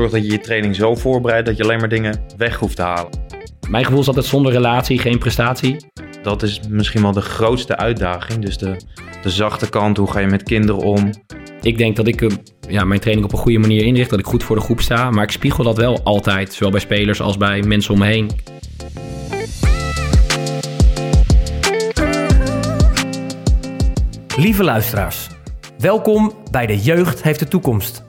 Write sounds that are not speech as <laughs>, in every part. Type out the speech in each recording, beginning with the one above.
Zorg dat je je training zo voorbereidt dat je alleen maar dingen weg hoeft te halen. Mijn gevoel is altijd zonder relatie geen prestatie. Dat is misschien wel de grootste uitdaging. Dus de, de zachte kant, hoe ga je met kinderen om? Ik denk dat ik eh, ja, mijn training op een goede manier inricht, dat ik goed voor de groep sta. Maar ik spiegel dat wel altijd, zowel bij spelers als bij mensen om me heen. Lieve luisteraars, welkom bij De Jeugd heeft de toekomst.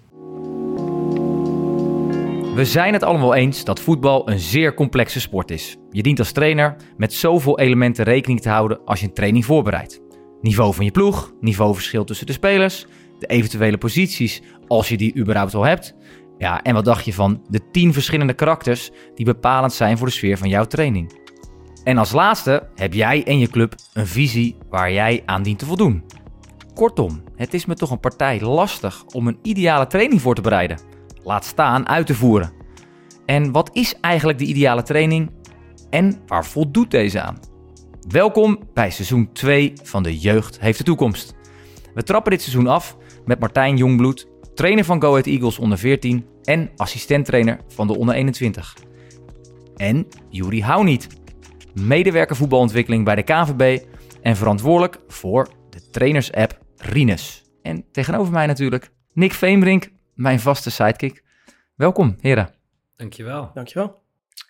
We zijn het allemaal eens dat voetbal een zeer complexe sport is. Je dient als trainer met zoveel elementen rekening te houden als je een training voorbereidt. Niveau van je ploeg, niveauverschil tussen de spelers, de eventuele posities als je die überhaupt al hebt. Ja, en wat dacht je van de tien verschillende karakters die bepalend zijn voor de sfeer van jouw training? En als laatste heb jij en je club een visie waar jij aan dient te voldoen. Kortom, het is me toch een partij lastig om een ideale training voor te bereiden. Laat staan uit te voeren. En wat is eigenlijk de ideale training en waar voldoet deze aan? Welkom bij seizoen 2 van De Jeugd heeft de toekomst. We trappen dit seizoen af met Martijn Jongbloed, trainer van Go Ahead Eagles onder 14 en assistenttrainer van de onder 21. En Juri Houniet, medewerker voetbalontwikkeling bij de KVB en verantwoordelijk voor de trainers-app. En tegenover mij natuurlijk Nick Veembrink, mijn vaste sidekick. Welkom, heren. Dankjewel. Dankjewel.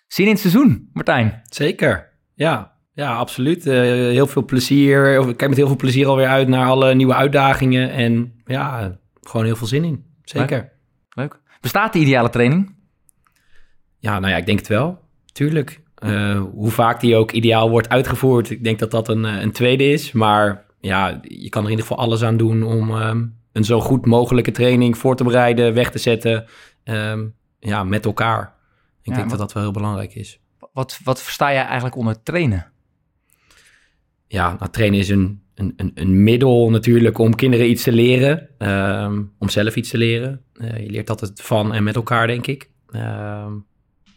Zin in het seizoen, Martijn. Zeker. Ja, ja absoluut. Uh, heel veel plezier. Ik kijk met heel veel plezier alweer uit naar alle nieuwe uitdagingen. En ja, gewoon heel veel zin in. Zeker. Leuk. Leuk. Bestaat de ideale training? Ja, nou ja, ik denk het wel. Tuurlijk. Uh, hoe vaak die ook ideaal wordt uitgevoerd, ik denk dat dat een, een tweede is. Maar ja, je kan er in ieder geval alles aan doen om um, een zo goed mogelijke training voor te bereiden, weg te zetten. Um, ja, met elkaar. Ik ja, denk dat dat wel heel belangrijk is. Wat, wat versta jij eigenlijk onder trainen? Ja, nou, trainen is een, een, een, een, middel natuurlijk om kinderen iets te leren. Um, om zelf iets te leren. Uh, je leert altijd van en met elkaar, denk ik. Um,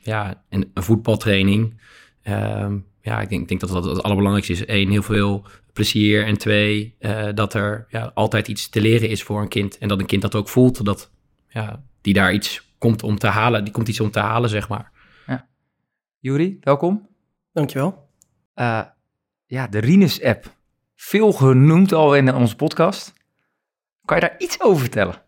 ja, en een voetbaltraining. Um, ja, ik denk, ik denk dat dat het allerbelangrijkste is. Eén, heel veel plezier. En twee, uh, dat er ja, altijd iets te leren is voor een kind. En dat een kind dat ook voelt. Dat ja, die daar iets komt om te halen. Die komt iets om te halen, zeg maar. Ja. Juri, welkom. Dankjewel. Uh, ja, de Rinus-app. Veel genoemd al in onze podcast. Kan je daar iets over vertellen?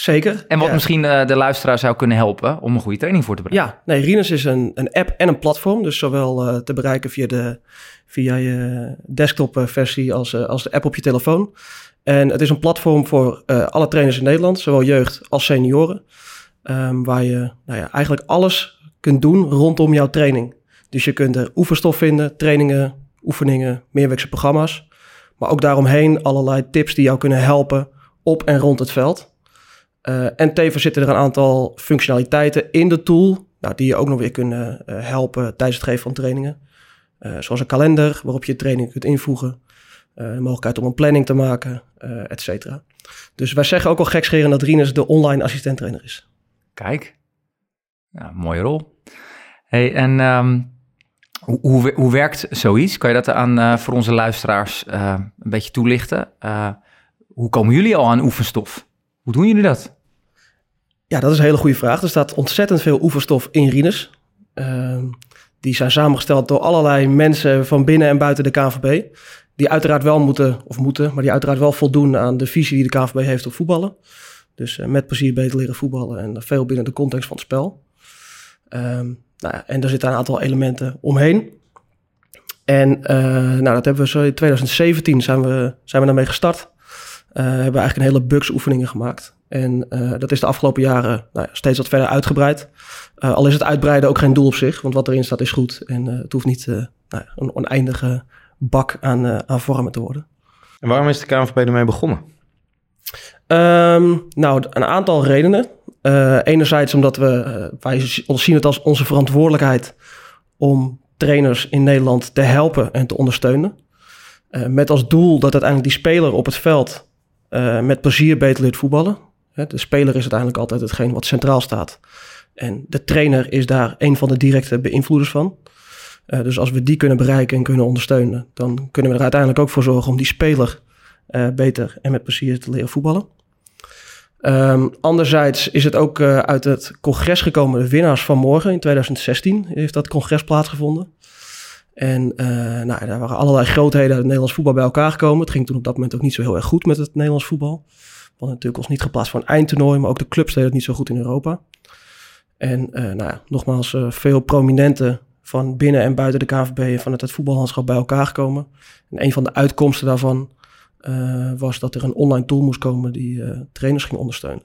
Zeker. En wat ja. misschien uh, de luisteraar zou kunnen helpen om een goede training voor te bereiden. Ja, nee, Rinus is een, een app en een platform. Dus zowel uh, te bereiken via, de, via je desktop versie als, uh, als de app op je telefoon. En het is een platform voor alle trainers in Nederland, zowel jeugd als senioren. Um, waar je nou ja, eigenlijk alles kunt doen rondom jouw training. Dus je kunt er oefenstof vinden, trainingen, oefeningen, meerwerkse programma's. Maar ook daaromheen allerlei tips die jou kunnen helpen op en rond het veld. Uh, en tevens zitten er een aantal functionaliteiten in de tool, nou, die je ook nog weer kunnen uh, helpen tijdens het geven van trainingen. Uh, zoals een kalender waarop je trainingen kunt invoegen, de mogelijkheid om een planning te maken, et cetera. Dus wij zeggen ook al gekscheren dat Rinus de online assistenttrainer is. Kijk, ja, mooie rol. Hey, en um, hoe, hoe, hoe, werkt zoiets? Kan je dat aan voor onze luisteraars een beetje toelichten? hoe komen jullie al aan oefenstof? Hoe doen jullie dat? Ja, dat is een hele goede vraag. Er staat ontzettend veel oefenstof in Rinus. Uh, die zijn samengesteld door allerlei mensen van binnen en buiten de KNVB. Die uiteraard wel moeten, of moeten, maar die uiteraard wel voldoen aan de visie die de KNVB heeft op voetballen. Dus uh, met plezier beter leren voetballen en veel binnen de context van het spel. Um, nou ja, en er zitten een aantal elementen omheen. En uh, nou, dat hebben we zo in 2017 zijn we, zijn we daarmee gestart. Uh, hebben we eigenlijk een hele bugs oefeningen gemaakt. En uh, dat is de afgelopen jaren nou ja, steeds wat verder uitgebreid. Uh, al is het uitbreiden ook geen doel op zich, want wat erin staat is goed. En het hoeft niet nou ja, een oneindige bak aan, aan vormen te worden. En waarom is de KNVB ermee begonnen? Um, nou, een aantal redenen. enerzijds omdat we, wij zien het als onze verantwoordelijkheid om trainers in Nederland te helpen en te ondersteunen. Met als doel dat uiteindelijk die speler op het veld uh, met plezier beter leert voetballen. De speler is uiteindelijk altijd hetgeen wat centraal staat. En de trainer is daar een van de directe beïnvloeders van. Uh, dus als we die kunnen bereiken en kunnen ondersteunen, dan kunnen we er uiteindelijk ook voor zorgen om die speler beter en met plezier te leren voetballen. Um, anderzijds is het ook uit het congres gekomen, de winnaars van morgen in 2016 heeft dat congres plaatsgevonden. En uh, nou, daar waren allerlei grootheden uit het Nederlands voetbal bij elkaar gekomen. Het ging toen op dat moment ook niet zo heel erg goed met het Nederlands voetbal. We hadden natuurlijk ons niet geplaatst voor een eindtoernooi, maar ook de clubs deden het niet zo goed in Europa. En uh, nou ja, nogmaals, veel prominenten van binnen en buiten de KVB en vanuit het voetballandschap bij elkaar gekomen. En een van de uitkomsten daarvan was dat er een online tool moest komen die trainers ging ondersteunen.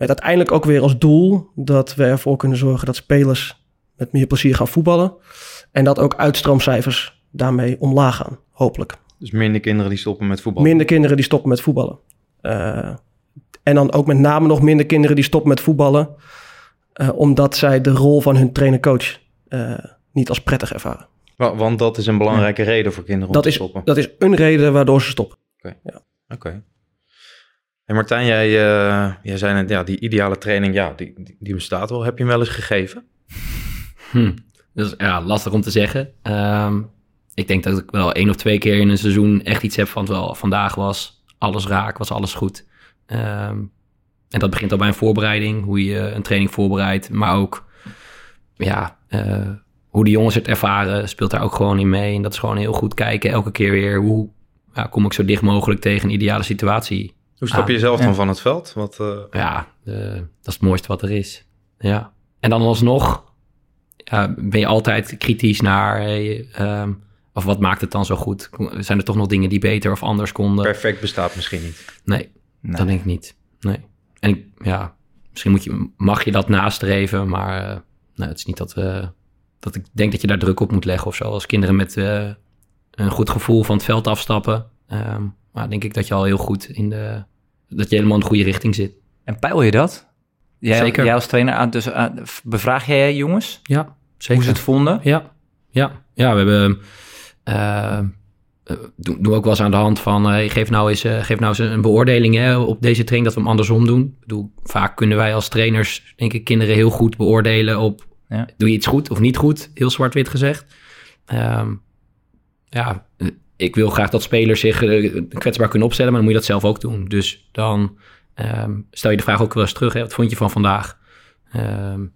Met uiteindelijk ook weer als doel dat we ervoor kunnen zorgen dat spelers met meer plezier gaan voetballen. En dat ook uitstroomcijfers daarmee omlaag gaan, hopelijk. Dus minder kinderen die stoppen met voetballen? Minder kinderen die stoppen met voetballen. en dan ook met name nog minder kinderen die stoppen met voetballen. omdat zij de rol van hun trainer-coach niet als prettig ervaren. Want dat is een belangrijke reden voor kinderen om dat te is, stoppen. Dat is een reden waardoor ze stoppen. Oké. Ja. Oké. En Martijn, jij, uh, jij zei net, ja, die ideale training, ja, die, die, die, bestaat wel. Heb je hem wel eens gegeven? Hm. Dat is ja, lastig om te zeggen. Um, ik denk dat ik wel één of twee keer in een seizoen echt iets heb van, wel, vandaag was alles raak, was alles goed. Um, en dat begint al bij een voorbereiding, hoe je een training voorbereidt, maar ook, ja, uh, hoe de jongens het ervaren, speelt daar ook gewoon in mee. En dat is gewoon heel goed kijken, elke keer weer, hoe ja, kom ik zo dicht mogelijk tegen een ideale situatie. Hoe stap je jezelf dan van het veld? Wat, uh... Ja, de, dat is het mooiste wat er is. Ja. En dan alsnog ben je altijd kritisch naar, hey, um, of wat maakt het dan zo goed? Zijn er toch nog dingen die beter of anders konden? Perfect bestaat misschien niet. Nee, nee. dat denk ik niet. Nee. En ik, ja, misschien moet je, mag je dat nastreven, maar uh, nou, het is niet dat we dat ik denk dat je daar druk op moet leggen of zo. Als kinderen met uh, een goed gevoel van het veld afstappen, um, maar denk ik dat je al heel goed in de. dat je helemaal in de goede richting zit. En peil je dat? Jij, zeker. Jij als trainer, dus uh, bevraag jij jongens? Ja, zeker. Hoe ze het vonden? Ja, ja, ja. We hebben. Uh, doen, doen ook wel eens aan de hand van, hey, geef nou eens, geef nou eens een beoordeling hè, op deze training dat we hem andersom doen. Ik bedoel, vaak kunnen wij als trainers, denk ik, kinderen heel goed beoordelen op ja. Doe je iets goed of niet goed? Heel zwart-wit gezegd. Um, ja, ik wil graag dat spelers zich uh, kwetsbaar kunnen opstellen, maar dan moet je dat zelf ook doen. Dus dan um, stel je de vraag ook wel eens terug. Hè, wat vond je van vandaag? Um,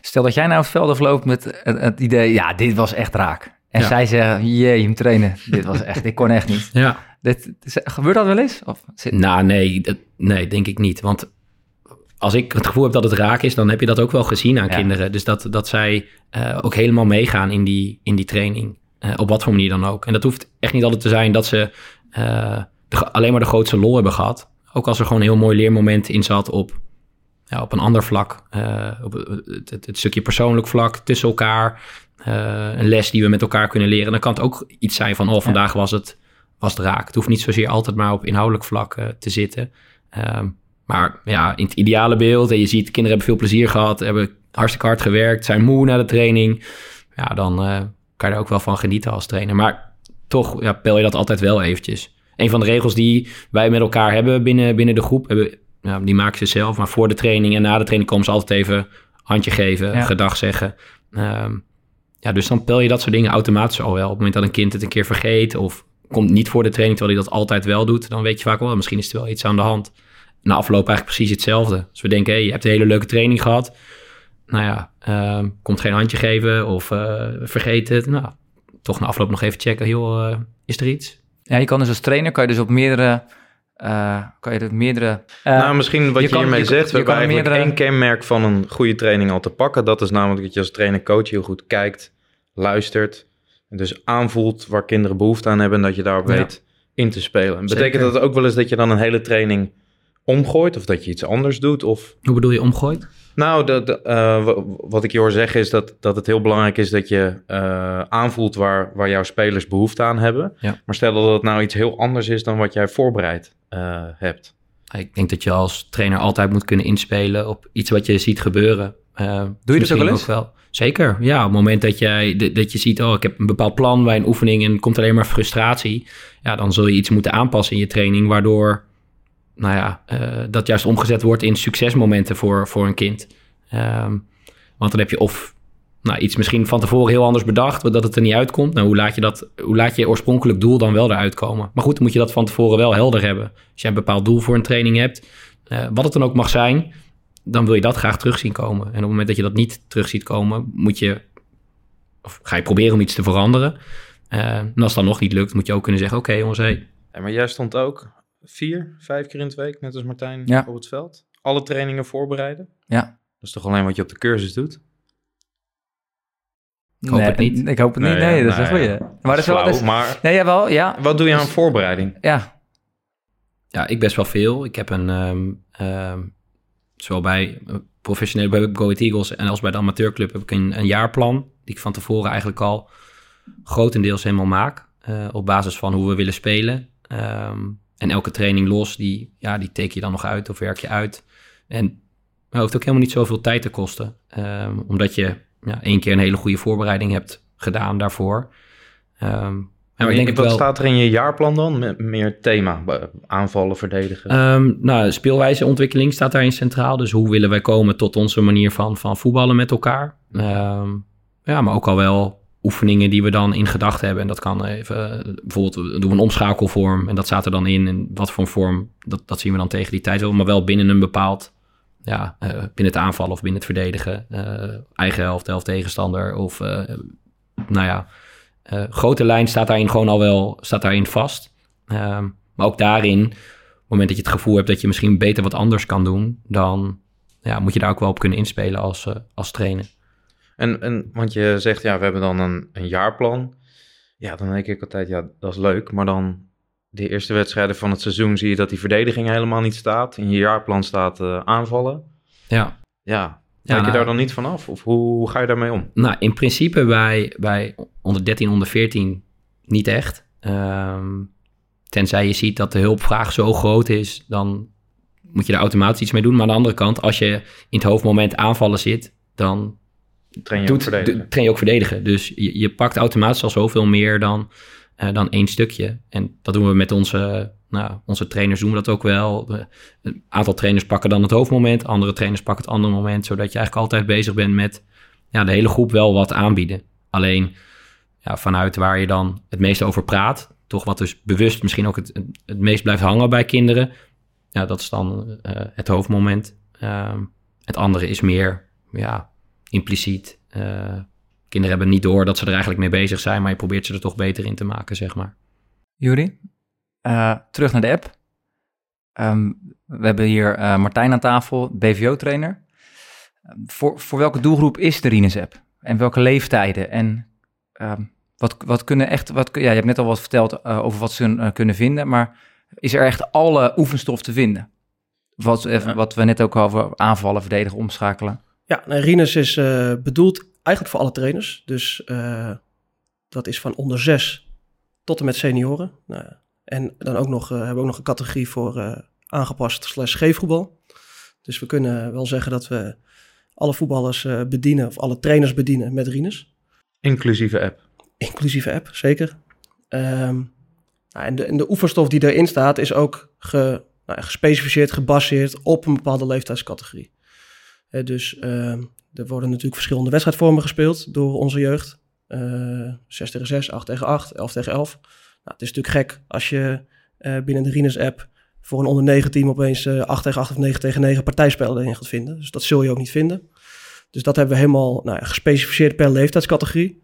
stel dat jij nou het veld loopt met het, het, idee, ja, dit was echt raak. En ja. zij zeggen, jee, hem trainen. Dit was echt, ik kon echt niet. <laughs> Ja. Dit, gebeurt dat wel eens? Of zit... Nou, nee, dat, nee, denk ik niet. Want als ik het gevoel heb dat het raak is, dan heb je dat ook wel gezien aan ja. kinderen. Dus dat, dat zij uh, ook helemaal meegaan in die, in die training. Uh, op wat voor manier dan ook. En dat hoeft echt niet altijd te zijn dat ze uh, de, alleen maar de grootste lol hebben gehad. Ook als er gewoon een heel mooi leermoment in zat op, ja, op een ander vlak. op het, het, het, stukje persoonlijk vlak tussen elkaar. een les die we met elkaar kunnen leren. Dan kan het ook iets zijn van, oh, vandaag was, het, was het raak. Het hoeft niet zozeer altijd maar op inhoudelijk vlak te zitten. Um, maar ja, in het ideale beeld, en je ziet, kinderen hebben veel plezier gehad, hebben hartstikke hard gewerkt, zijn moe na de training. Ja, dan kan je er ook wel van genieten als trainer. Maar toch ja, pel je dat altijd wel eventjes. Een van de regels die wij met elkaar hebben binnen, binnen de groep, hebben, ja, die maken ze zelf. Maar voor de training en na de training komen ze altijd even handje geven, ja. gedag zeggen. Um, ja, dus dan pel je dat soort dingen automatisch al wel. Op het moment dat een kind het een keer vergeet of komt niet voor de training terwijl hij dat altijd wel doet, dan weet je vaak wel, misschien is er wel iets aan de hand na afloop eigenlijk precies hetzelfde. Dus we denken, hey, je hebt een hele leuke training gehad. Nou ja, uh, komt geen handje geven of uh, vergeet het. Nou, toch na afloop nog even checken, joh, uh, is er iets? Ja, je kan dus als trainer, kan je dus op meerdere... Uh, kan je het meerdere... nou, misschien wat je, je kan, hiermee je, zegt, we hebben eigenlijk meerdere... één kenmerk van een goede training al te pakken. Dat is namelijk dat je als trainer-coach heel goed kijkt, luistert... en dus aanvoelt waar kinderen behoefte aan hebben... en dat je daarop ja. weet in te spelen. Betekent dat ook wel eens dat je dan een hele training omgooit of dat je iets anders doet? Of... Hoe bedoel je omgooit? Nou, uh, wat ik je hoor zeggen is dat, dat het heel belangrijk is dat je uh, aanvoelt waar, waar jouw spelers behoefte aan hebben. Ja. Maar stel dat het nou iets heel anders is dan wat jij voorbereid uh, hebt. Ik denk dat je als trainer altijd moet kunnen inspelen op iets wat je ziet gebeuren. Doe je dat ook wel eens? wel? Zeker, ja. Op het moment dat, jij, dat je ziet, oh, ik heb een bepaald plan bij een oefening en komt alleen maar frustratie. Ja, dan zul je iets moeten aanpassen in je training, waardoor nou ja, uh, dat juist omgezet wordt in succesmomenten voor, voor een kind. Um, want dan heb je of nou, iets misschien van tevoren heel anders bedacht, dat het er niet uitkomt. Nou, hoe laat je dat, hoe laat je oorspronkelijk doel dan wel eruit komen? Maar goed, dan moet je dat van tevoren wel helder hebben. Als je een bepaald doel voor een training hebt, uh, wat het dan ook mag zijn, dan wil je dat graag terug zien komen. En op het moment dat je dat niet terug ziet komen, moet je, of ga je proberen om iets te veranderen. Uh, en als dat nog niet lukt, moet je ook kunnen zeggen, oké okay, jongens, maar jij stond ook vier, vijf keer in de week, net als Martijn, ja. op het veld. Alle trainingen voorbereiden. Ja. Dat is toch alleen wat je op de cursus doet? Ik hoop het niet. Ik hoop het niet. Nee, dat is een goeie. Maar dat is wel. Dus, maar nee, jawel, ja. Wat doe je aan voorbereiding? Ja. Ja, ik best wel veel. Ik heb een, um, um, zowel bij professioneel bij Go Eagles en als bij de amateurclub heb ik een, een, jaarplan die ik van tevoren eigenlijk al grotendeels helemaal maak. Uh, op basis van hoe we willen spelen. Um, en elke training los, die, ja, die teken je dan nog uit of werk je uit. En het hoeft ook helemaal niet zoveel tijd te kosten. Um, omdat je ja, één keer een hele goede voorbereiding hebt gedaan daarvoor. Um, en ik denk wat wel, staat er in je jaarplan dan? Met meer thema, aanvallen, verdedigen? Um, nou, speelwijzeontwikkeling staat daarin centraal. Dus hoe willen wij komen tot onze manier van, van voetballen met elkaar? Um, ja, maar ook al wel oefeningen die we dan in gedachten hebben. En dat kan even, bijvoorbeeld doen we een omschakelvorm en dat staat er dan in. En wat voor een vorm, dat, dat zien we dan tegen die tijd wel. Maar wel binnen een bepaald, ja, uh, binnen het aanvallen of binnen het verdedigen. Uh, eigen helft, helft tegenstander of, nou ja, grote lijn staat daarin gewoon al wel, staat daarin vast. Ehm, maar ook daarin, op het moment dat je het gevoel hebt dat je misschien beter wat anders kan doen, dan ja, moet je daar ook wel op kunnen inspelen als, als trainer. En, en want je zegt, ja, we hebben dan een, een jaarplan. Ja, dan denk ik altijd, ja, dat is leuk. Maar dan de eerste wedstrijden van het seizoen zie je dat die verdediging helemaal niet staat. In je jaarplan staat uh, aanvallen. Ja. Ja, Kijk je nou, daar dan niet van af? Of hoe, hoe, ga je daarmee om? Nou, in principe bij, bij onder 13, onder 14 niet echt. Um, tenzij je ziet dat de hulpvraag zo groot is, dan moet je er automatisch iets mee doen. Maar aan de andere kant, als je in het hoofdmoment aanvallen zit, dan train je, ook verdedigen. train je ook verdedigen. Dus je, je pakt automatisch al zoveel meer dan, uh, dan één stukje. En dat doen we met onze, nou, onze trainers doen we dat ook wel. Een aantal trainers pakken dan het hoofdmoment, andere trainers pakken het andere moment, zodat je eigenlijk altijd bezig bent met ja, de hele groep wel wat aanbieden. Alleen ja, vanuit waar je dan het meeste over praat, toch wat dus bewust misschien ook het, het meest blijft hangen bij kinderen. Ja, dat is dan uh, het hoofdmoment. Uh, het andere is meer ja, impliciet. Uh, kinderen hebben niet door dat ze er eigenlijk mee bezig zijn, maar je probeert ze er toch beter in te maken, zeg maar. Juri, uh, terug naar de app. Um, we hebben hier uh, Martijn aan tafel, BVO-trainer. Voor, voor welke doelgroep is de Rines app? En welke leeftijden? En um, wat, wat kunnen echt, wat, ja, je hebt net al wat verteld over wat ze kunnen vinden, maar is er echt alle oefenstof te vinden? Wat, wat we net ook over aanvallen, verdedigen, omschakelen. Ja, nou, Rinus is uh, bedoeld eigenlijk voor alle trainers. Dus uh, dat is van onder zes tot en met senioren. Nou, en dan ook nog, uh, hebben we ook nog een categorie voor aangepast slash geefvoetbal. Dus we kunnen wel zeggen dat we alle voetballers bedienen, of alle trainers bedienen met Rinus. Inclusieve app. Inclusieve app, zeker. Um, nou, en, de, en de oefenstof die erin staat is ook ge, nou, gespecificeerd, gebaseerd op een bepaalde leeftijdscategorie dus uh, er worden natuurlijk verschillende wedstrijdvormen gespeeld door onze jeugd. Uh, 6 tegen 6, 8 tegen 8, 11 tegen 11. Nou, het is natuurlijk gek als je uh, binnen de Rines app voor een onder 9 team opeens uh, 8 tegen 8 of 9 tegen 9 partijspellen erin gaat vinden. Dus dat zul je ook niet vinden. Dus dat hebben we helemaal nou, gespecificeerd per leeftijdscategorie.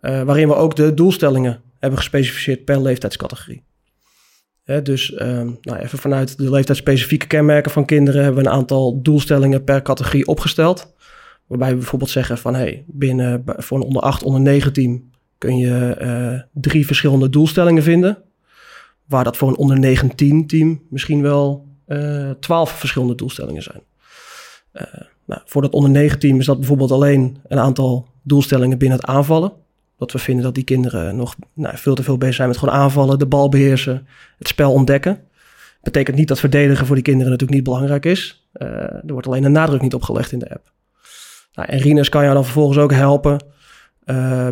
Uh, waarin we ook de doelstellingen hebben gespecificeerd per leeftijdscategorie dus um, nou even vanuit de leeftijdsspecifieke kenmerken van kinderen hebben we een aantal doelstellingen per categorie opgesteld. Waarbij we bijvoorbeeld zeggen van hey, binnen voor een onder 8, onder 9 team kun je uh, drie verschillende doelstellingen vinden. Waar dat voor een onder 19 team misschien wel uh, 12 verschillende doelstellingen zijn. Uh, nou, voor dat onder 9 team is dat bijvoorbeeld alleen een aantal doelstellingen binnen het aanvallen. Dat we vinden dat die kinderen nog nou, veel te veel bezig zijn met gewoon aanvallen, de bal beheersen, het spel ontdekken. Betekent niet dat verdedigen voor die kinderen natuurlijk niet belangrijk is. Uh, er wordt alleen een nadruk niet opgelegd in de app. Nou, en Rinus kan jou dan vervolgens ook helpen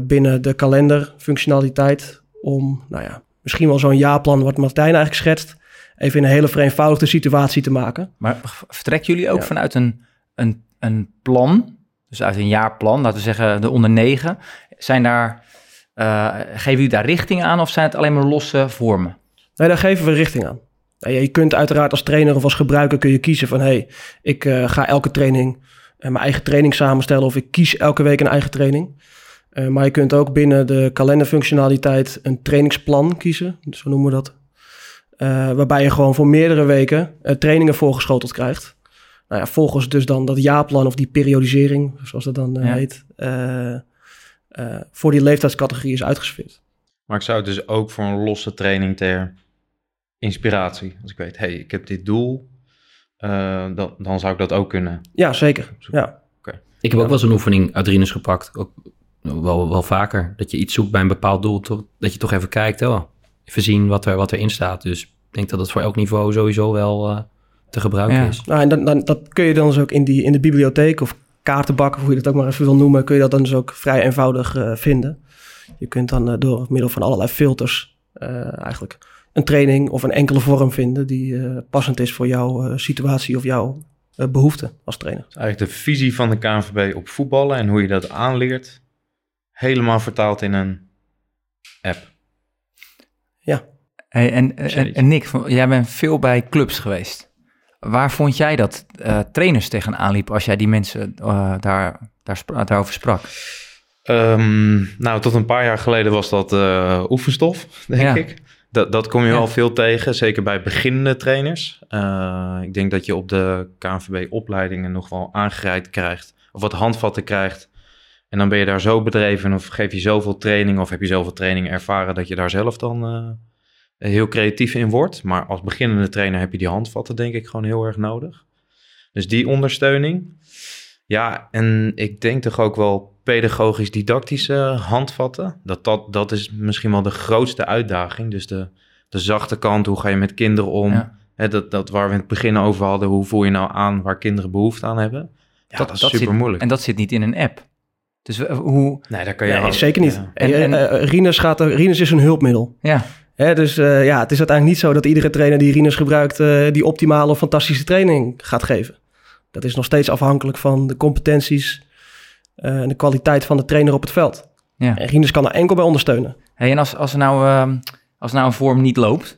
binnen de kalenderfunctionaliteit om, nou ja, misschien wel zo'n jaarplan wat Martijn eigenlijk schetst, even in een hele vereenvoudigde situatie te maken. Maar vertrekken jullie ook vanuit een, een, een plan, dus uit een jaarplan, laten we zeggen de onder negen, zijn daar, uh, geven jullie daar richting aan of zijn het alleen maar losse vormen? Nee, daar geven we richting aan. Je kunt uiteraard als trainer of als gebruiker kun je kiezen van... hé, hey, ik uh, ga elke training uh, mijn eigen training samenstellen... of ik kies elke week een eigen training. Uh, maar je kunt ook binnen de kalenderfunctionaliteit een trainingsplan kiezen. Zo noemen we dat. waarbij je gewoon voor meerdere weken trainingen voorgeschoteld krijgt. Nou ja, volgens dus dan dat jaarplan of die periodisering, zoals dat dan ja. heet... voor die leeftijdscategorie is uitgesfeerd. Maar ik zou het dus ook voor een losse training ter inspiratie. Als ik weet, hey, ik heb dit doel, uh, dan, dan zou ik dat ook kunnen. Ja, zeker. Ja. Okay. Ik heb ook wel eens een oefening uit gepakt. Ook wel, wel vaker. Dat je iets zoekt bij een bepaald doel. dat je toch even kijkt. Oh, even zien wat, er, wat erin staat. Dus ik denk dat het voor elk niveau sowieso wel uh, te gebruiken is. Nou, en dan, dan, dat kun je dan dus ook in, die, in de bibliotheek of kaartenbak, of hoe je dat ook maar even wil noemen, kun je dat dan dus ook vrij eenvoudig uh, vinden. Je kunt dan uh, door middel van allerlei filters eigenlijk een training of een enkele vorm vinden die uh, passend is voor jouw uh, situatie of jouw uh, behoefte als trainer. Dus eigenlijk de visie van de KNVB op voetballen en hoe je dat aanleert, helemaal vertaald in een app. Ja. Hey, en, en, en, Nick, jij bent veel bij clubs geweest. Waar vond jij dat trainers tegenaan liepen als jij die mensen daar, daar, daarover sprak? Um, nou, tot een paar jaar geleden was dat oefenstof, denk ja. ik. Dat, dat kom je wel veel tegen, zeker bij beginnende trainers. Ik denk dat je op de KNVB-opleidingen nog wel aangereikt krijgt, of wat handvatten krijgt. En dan ben je daar zo bedreven of geef je zoveel training of heb je zoveel training ervaren dat je daar zelf dan heel creatief in wordt. Maar als beginnende trainer heb je die handvatten denk ik gewoon heel erg nodig. Dus die ondersteuning. Ja, en ik denk toch ook wel pedagogisch-didactische handvatten. Dat, dat, dat is misschien wel de grootste uitdaging. Dus de, de zachte kant, hoe ga je met kinderen om? dat, dat waar we in het begin over hadden, hoe voel je nou aan waar kinderen behoefte aan hebben? Ja, dat, is super moeilijk. En dat zit niet in een app. Dus hoe... Nee, daar kan je... Nee, zeker niet. En, en, uh, Rinus, gaat er, Rinus is een hulpmiddel. Ja. Dus uh, ja, het is uiteindelijk niet zo dat iedere trainer die Rinus gebruikt... Uh, die optimale of fantastische training gaat geven. Dat is nog steeds afhankelijk van de competenties uh, en de kwaliteit van de trainer op het veld. Ja. En Rinus kan daar enkel bij ondersteunen. Hey, en als, als, er nou, uh, als nou een vorm niet loopt,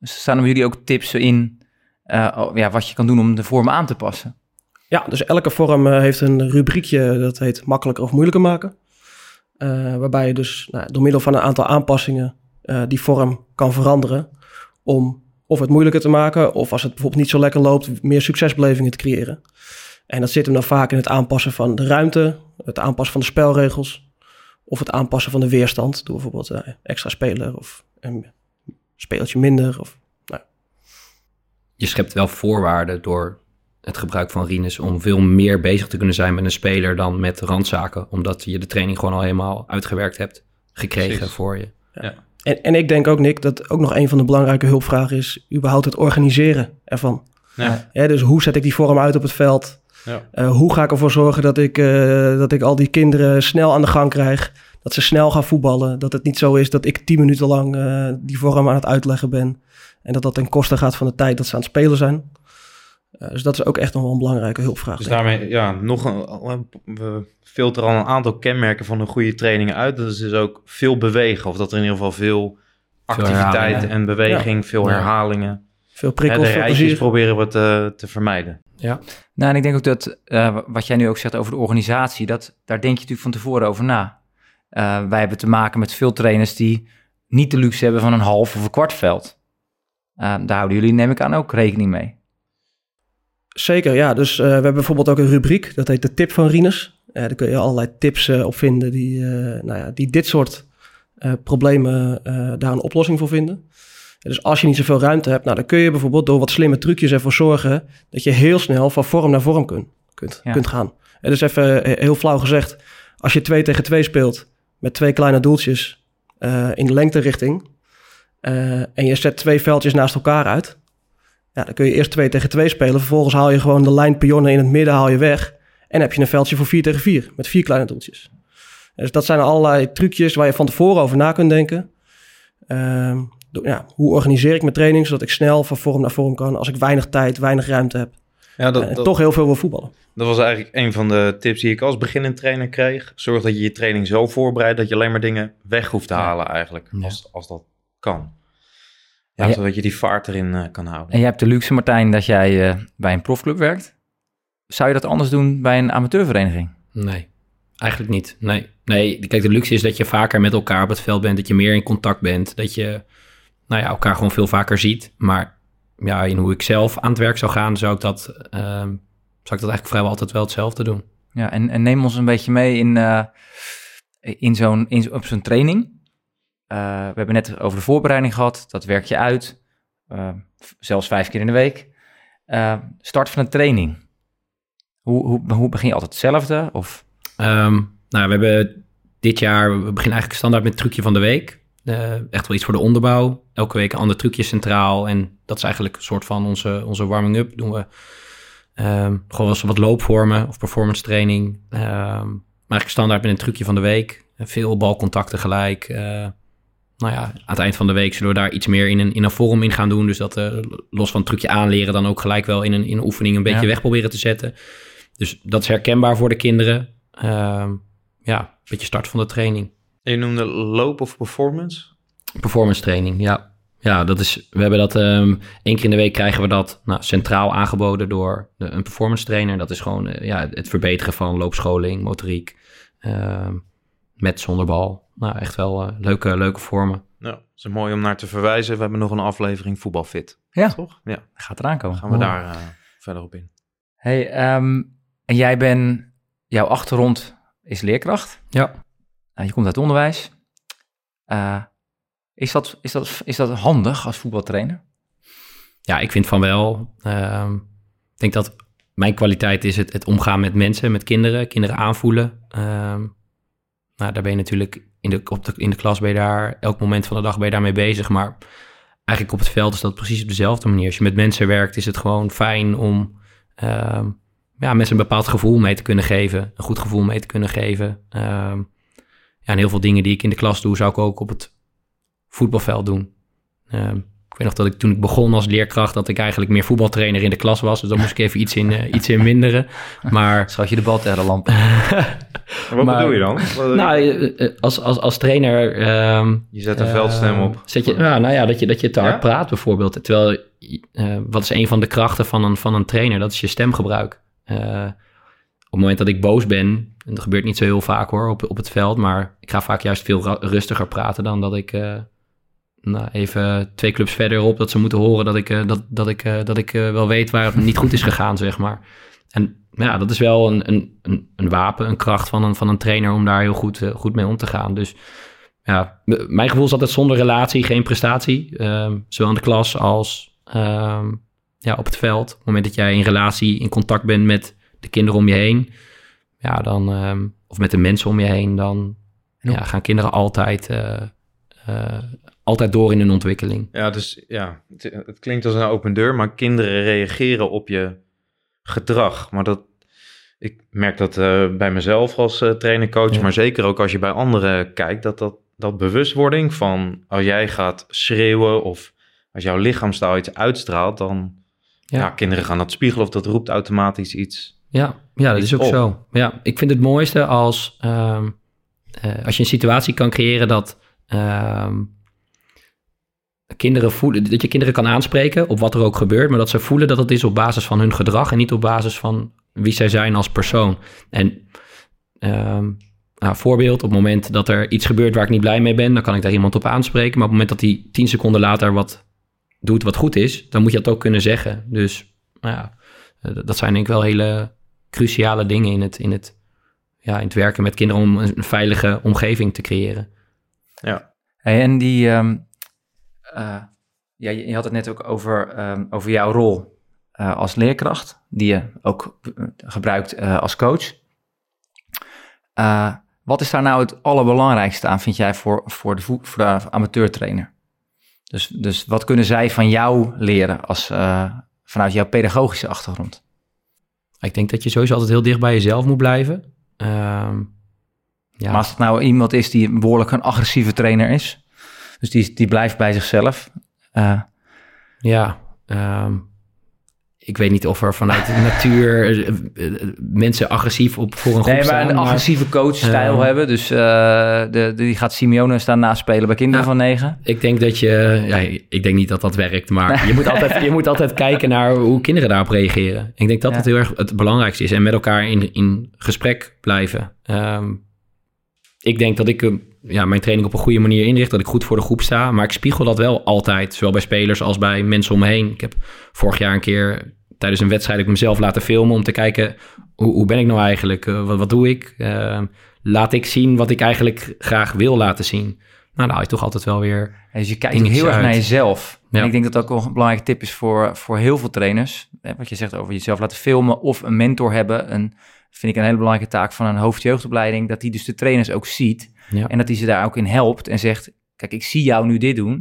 staan er jullie ook tips in uh, ja, wat je kan doen om de vorm aan te passen? Ja, dus elke vorm heeft een rubriekje dat heet makkelijker of moeilijker maken. waarbij je dus nou, door middel van een aantal aanpassingen die vorm kan veranderen om of het moeilijker te maken, of als het bijvoorbeeld niet zo lekker loopt, meer succesbelevingen te creëren. En dat zit hem dan vaak in het aanpassen van de ruimte, het aanpassen van de spelregels, of het aanpassen van de weerstand, door bijvoorbeeld uh, extra speler of een speeltje minder. Of, nou. Je schept wel voorwaarden door het gebruik van Rinus om veel meer bezig te kunnen zijn met een speler dan met randzaken, omdat je de training gewoon al helemaal uitgewerkt hebt gekregen voor je. Ja. En, en ik denk ook, Nick, dat ook nog een van de belangrijke hulpvragen is überhaupt het organiseren ervan. Ja. ja. dus hoe zet ik die vorm uit op het veld? Ja. Uh, hoe ga ik ervoor zorgen dat ik, uh, dat ik al die kinderen snel aan de gang krijg? Dat ze snel gaan voetballen. Dat het niet zo is dat ik tien minuten lang uh, die vorm aan het uitleggen ben. En dat dat ten koste gaat van de tijd dat ze aan het spelen zijn. Dus dat is ook echt nog wel een belangrijke hulpvraag. Dus daarmee, ja, nog een, we filteren al een aantal kenmerken van een goede training uit. Dat is dus ook veel bewegen. Of dat er in ieder geval veel activiteit en beweging, veel herhalingen. Veel prikkels, ja, de proberen we te, te vermijden. Ja. Nou, en ik denk ook dat uh, wat jij nu ook zegt over de organisatie, dat, daar denk je natuurlijk van tevoren over na. Uh, wij hebben te maken met veel trainers die niet de luxe hebben van een half of een kwart veld. Uh, daar houden jullie, neem ik aan, ook rekening mee. Zeker, ja. Dus we hebben bijvoorbeeld ook een rubriek, dat heet de tip van Rinus. daar kun je allerlei tips op vinden die, nou ja, die dit soort problemen daar een oplossing voor vinden. Dus als je niet zoveel ruimte hebt, nou, dan kun je bijvoorbeeld door wat slimme trucjes ervoor zorgen dat je heel snel van vorm naar vorm kunt, kunt, kunt gaan. En dus even eh, heel flauw gezegd, als je 2 tegen 2 speelt met twee kleine doeltjes uh, in de lengterichting uh, en je zet twee veldjes naast elkaar uit, ja, dan kun je eerst 2 tegen 2 spelen. Vervolgens haal je gewoon de lijnpionnen in het midden haal je weg. En heb je een veldje voor 4 tegen 4 met vier kleine doeltjes. Dus dat zijn allerlei trucjes waar je van tevoren over na kunt denken. Ehm, ja, hoe organiseer ik mijn training zodat ik snel van vorm naar vorm kan als ik weinig tijd, weinig ruimte heb. Ja, dat, en toch heel veel wil voetballen. Dat was eigenlijk een van de tips die ik als beginnend trainer kreeg. Zorg dat je je training zo voorbereidt dat je alleen maar dingen weg hoeft te halen eigenlijk. Als, als dat kan. Ja, zodat je die vaart erin uh, kan houden. En je hebt de luxe, Martijn, dat jij uh, bij een profclub werkt. Zou je dat anders doen bij een amateurvereniging? Nee, eigenlijk niet. Nee. nee, kijk, de luxe is dat je vaker met elkaar op het veld bent, dat je meer in contact bent, dat je nou ja, elkaar gewoon veel vaker ziet. Maar ja, in hoe ik zelf aan het werk zou gaan, zou ik dat, uh, zou ik dat eigenlijk vrijwel altijd wel hetzelfde doen. Ja, en, en neem ons een beetje mee in, uh, in zo'n, in, op zo'n training. Uh, we hebben net over de voorbereiding gehad, dat werk je uit, uh, zelfs vijf keer in de week. start van een training. Hoe, hoe, hoe begin je altijd hetzelfde? Of? Um, nou, we hebben dit jaar, we beginnen eigenlijk standaard met het trucje van de week. Echt wel iets voor de onderbouw. Elke week een ander trucje centraal. En dat is eigenlijk een soort van onze, onze warming-up. Doen we um, gewoon wat loopvormen of performance training. Um, maar eigenlijk standaard met een trucje van de week. Veel balcontacten gelijk. Uh, nou ja, aan het eind van de week zullen we daar iets meer in een, in een vorm in gaan doen. Dus dat uh, los van het trucje aanleren, dan ook gelijk wel in een, in een oefening een beetje weg proberen te zetten. Dus dat is herkenbaar voor de kinderen. Uh, ja, een beetje start van de training. je noemde loop of performance? Performance training, ja. Ja, dat is, we hebben dat um, één keer in de week krijgen we dat nou, centraal aangeboden door de, een performance trainer. Dat is gewoon uh, ja, het verbeteren van loopscholing, motoriek, uh, met zonder bal. Nou, echt wel uh, leuke, leuke vormen. Ja, het is mooi om naar te verwijzen. We hebben nog een aflevering voetbalfit. Ja, toch? Ja. Gaat eraan komen. Gaan we daar eh, verder op in. Hey, um, en jij bent, jouw achtergrond is leerkracht. Ja. Uh, je komt uit onderwijs. Uh, is, dat, is, dat, is dat handig als voetbaltrainer? Ja, ik vind van wel. Uh, ik denk dat mijn kwaliteit is het, het omgaan met mensen, met kinderen, kinderen aanvoelen. Ehm, nou, daar ben je natuurlijk in de, op de, in de klas ben je daar, elk moment van de dag ben je daarmee bezig. Maar eigenlijk op het veld is dat precies op dezelfde manier. Als je met mensen werkt, is het gewoon fijn om ehm, ja, mensen een bepaald gevoel mee te kunnen geven. Een goed gevoel mee te kunnen geven. Um, ja, en heel veel dingen die ik in de klas doe, zou ik ook op het voetbalveld doen. Ik weet nog dat ik toen ik begon als leerkracht, dat ik eigenlijk meer voetbaltrainer in de klas was. Dus dan moest ik even iets in, uh, <laughs> iets in minderen. Maar... <laughs> Schat je de bal tegen de lamp? <laughs> wat maar, bedoel je dan? Nou, eh, eh, als, als, als trainer... Um, je zet een uh, veldstem op. Zet je, ja, nou ja, dat je, dat je te hard ja? praat bijvoorbeeld. Terwijl, uh, wat is een van de krachten van een, van een trainer? Dat is je stemgebruik. Uh, op het moment dat ik boos ben, en dat gebeurt niet zo heel vaak hoor op, op het veld, maar ik ga vaak juist veel rustiger praten dan dat ik uh, nou, even twee clubs verderop, dat ze moeten horen dat ik, uh, dat, dat ik, uh, dat ik wel weet waar het niet goed is gegaan, zeg maar. En ja, dat is wel een, een, een wapen, een kracht van een, van een trainer om daar heel goed, goed mee om te gaan. Dus ja, mijn gevoel is altijd zonder relatie geen prestatie, ehm, zowel in de klas als ehm, ja, op het veld. Op het moment dat jij in relatie, in contact bent met de kinderen om je heen, ja, dan, um, of met de mensen om je heen, dan ja, gaan kinderen altijd, uh, uh, altijd door in hun ontwikkeling. Ja, dus ja, het, het, klinkt als een open deur, maar kinderen reageren op je gedrag. Maar dat, ik merk dat uh, bij mezelf als trainer, coach, ja. maar zeker ook als je bij anderen kijkt, dat dat, dat bewustwording van als jij gaat schreeuwen of als jouw lichaamstaal iets uitstraalt, dan ja. ja. kinderen gaan dat spiegelen of dat roept automatisch iets. Ja, ja dat is ook op. zo. Ja, ik vind het mooiste als, um, uh, als je een situatie kan creëren dat um, kinderen voelen, dat je kinderen kan aanspreken op wat er ook gebeurt, maar dat ze voelen dat het is op basis van hun gedrag en niet op basis van wie zij zijn als persoon. En um, nou, voorbeeld, op het moment dat er iets gebeurt waar ik niet blij mee ben, dan kan ik daar iemand op aanspreken. Maar op het moment dat hij tien seconden later wat doet wat goed is, dan moet je dat ook kunnen zeggen. Dus nou ja, eh, dat zijn denk ik wel hele cruciale dingen in het, in het, ja, in het werken met kinderen om een veilige omgeving te creëren. Ja. En die, um, uh, ja, je had het net ook over, um, over jouw rol uh, als leerkracht, die je ook gebruikt als coach. wat is daar nou het allerbelangrijkste aan, vind jij, voor, voor, de, voor de amateurtrainer? Dus, dus wat kunnen zij van jou leren als, vanuit jouw pedagogische achtergrond? Ik denk dat je sowieso altijd heel dicht bij jezelf moet blijven. Ehm, ja. Maar als het nou iemand is die behoorlijk een agressieve trainer is, dus die, die blijft bij zichzelf. Uh, ja, um, ik weet niet of er vanuit de natuur eh, eh, mensen agressief op voor een groep nee, maar een agressieve coachstijl uh, hebben. Dus uh, de, die gaat Simeone staan naspelen bij kinderen van negen. Ik denk dat je... Ja, ik denk niet dat dat werkt, maar je, moet altijd, je moet altijd kijken naar hoe kinderen daarop reageren. Ik denk dat dat heel erg het belangrijkste is. En met elkaar in, in gesprek blijven. Um, ik denk dat ik ja, mijn training op een goede manier inricht. Dat ik goed voor de groep sta. Maar ik spiegel dat wel altijd. Zowel bij spelers als bij mensen om me heen. Ik heb vorig jaar een keer tijdens een wedstrijd ik mezelf laten filmen om te kijken hoe, hoe ben ik nou eigenlijk, uh, wat, wat doe ik? Uh, laat ik zien wat ik eigenlijk graag wil laten zien. Nou, nou, je toch altijd wel weer. Dus je kijkt heel erg naar jezelf. Ja. En ik denk dat dat ook een belangrijke tip is voor, voor heel veel trainers. Wat je zegt over jezelf laten filmen of een mentor hebben. Een, vind ik een hele belangrijke taak van een hoofdjeugdopleiding. Dat die dus de trainers ook ziet. Ja. En dat die ze daar ook in helpt en zegt: Kijk, ik zie jou nu dit doen.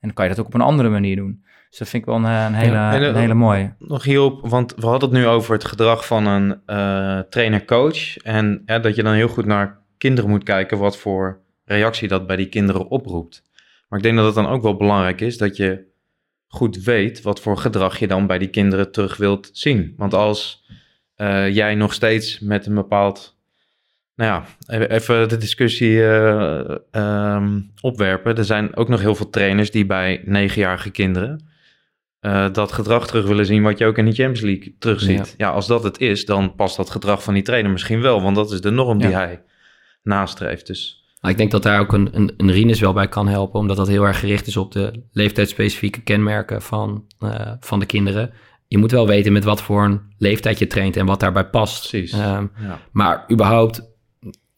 En dan kan je dat ook op een andere manier doen. Dus dat vind ik wel een, een hele, een hele mooie. Nog hierop, want we hadden het nu over het gedrag van een uh, trainer-coach. En ja, dat je dan heel goed naar kinderen moet kijken wat voor reactie dat bij die kinderen oproept. Maar ik denk dat het dan ook wel belangrijk is dat je goed weet wat voor gedrag je dan bij die kinderen terug wilt zien. Want als uh, jij nog steeds met een bepaald nou ja, even de discussie uh, um, opwerpen. Er zijn ook nog heel veel trainers die bij negenjarige kinderen uh, dat gedrag terug willen zien wat je ook in de Champions League terugziet. Ja. ja, als dat het is, dan past dat gedrag van die trainer misschien wel, want dat is de norm die hij nastreeft. Dus. Ik denk dat daar ook een, een, een Rinus wel bij kan helpen, omdat dat heel erg gericht is op de leeftijdsspecifieke kenmerken van, uh, van de kinderen. Je moet wel weten met wat voor een leeftijd je traint en wat daarbij past. Precies. Ja. Maar überhaupt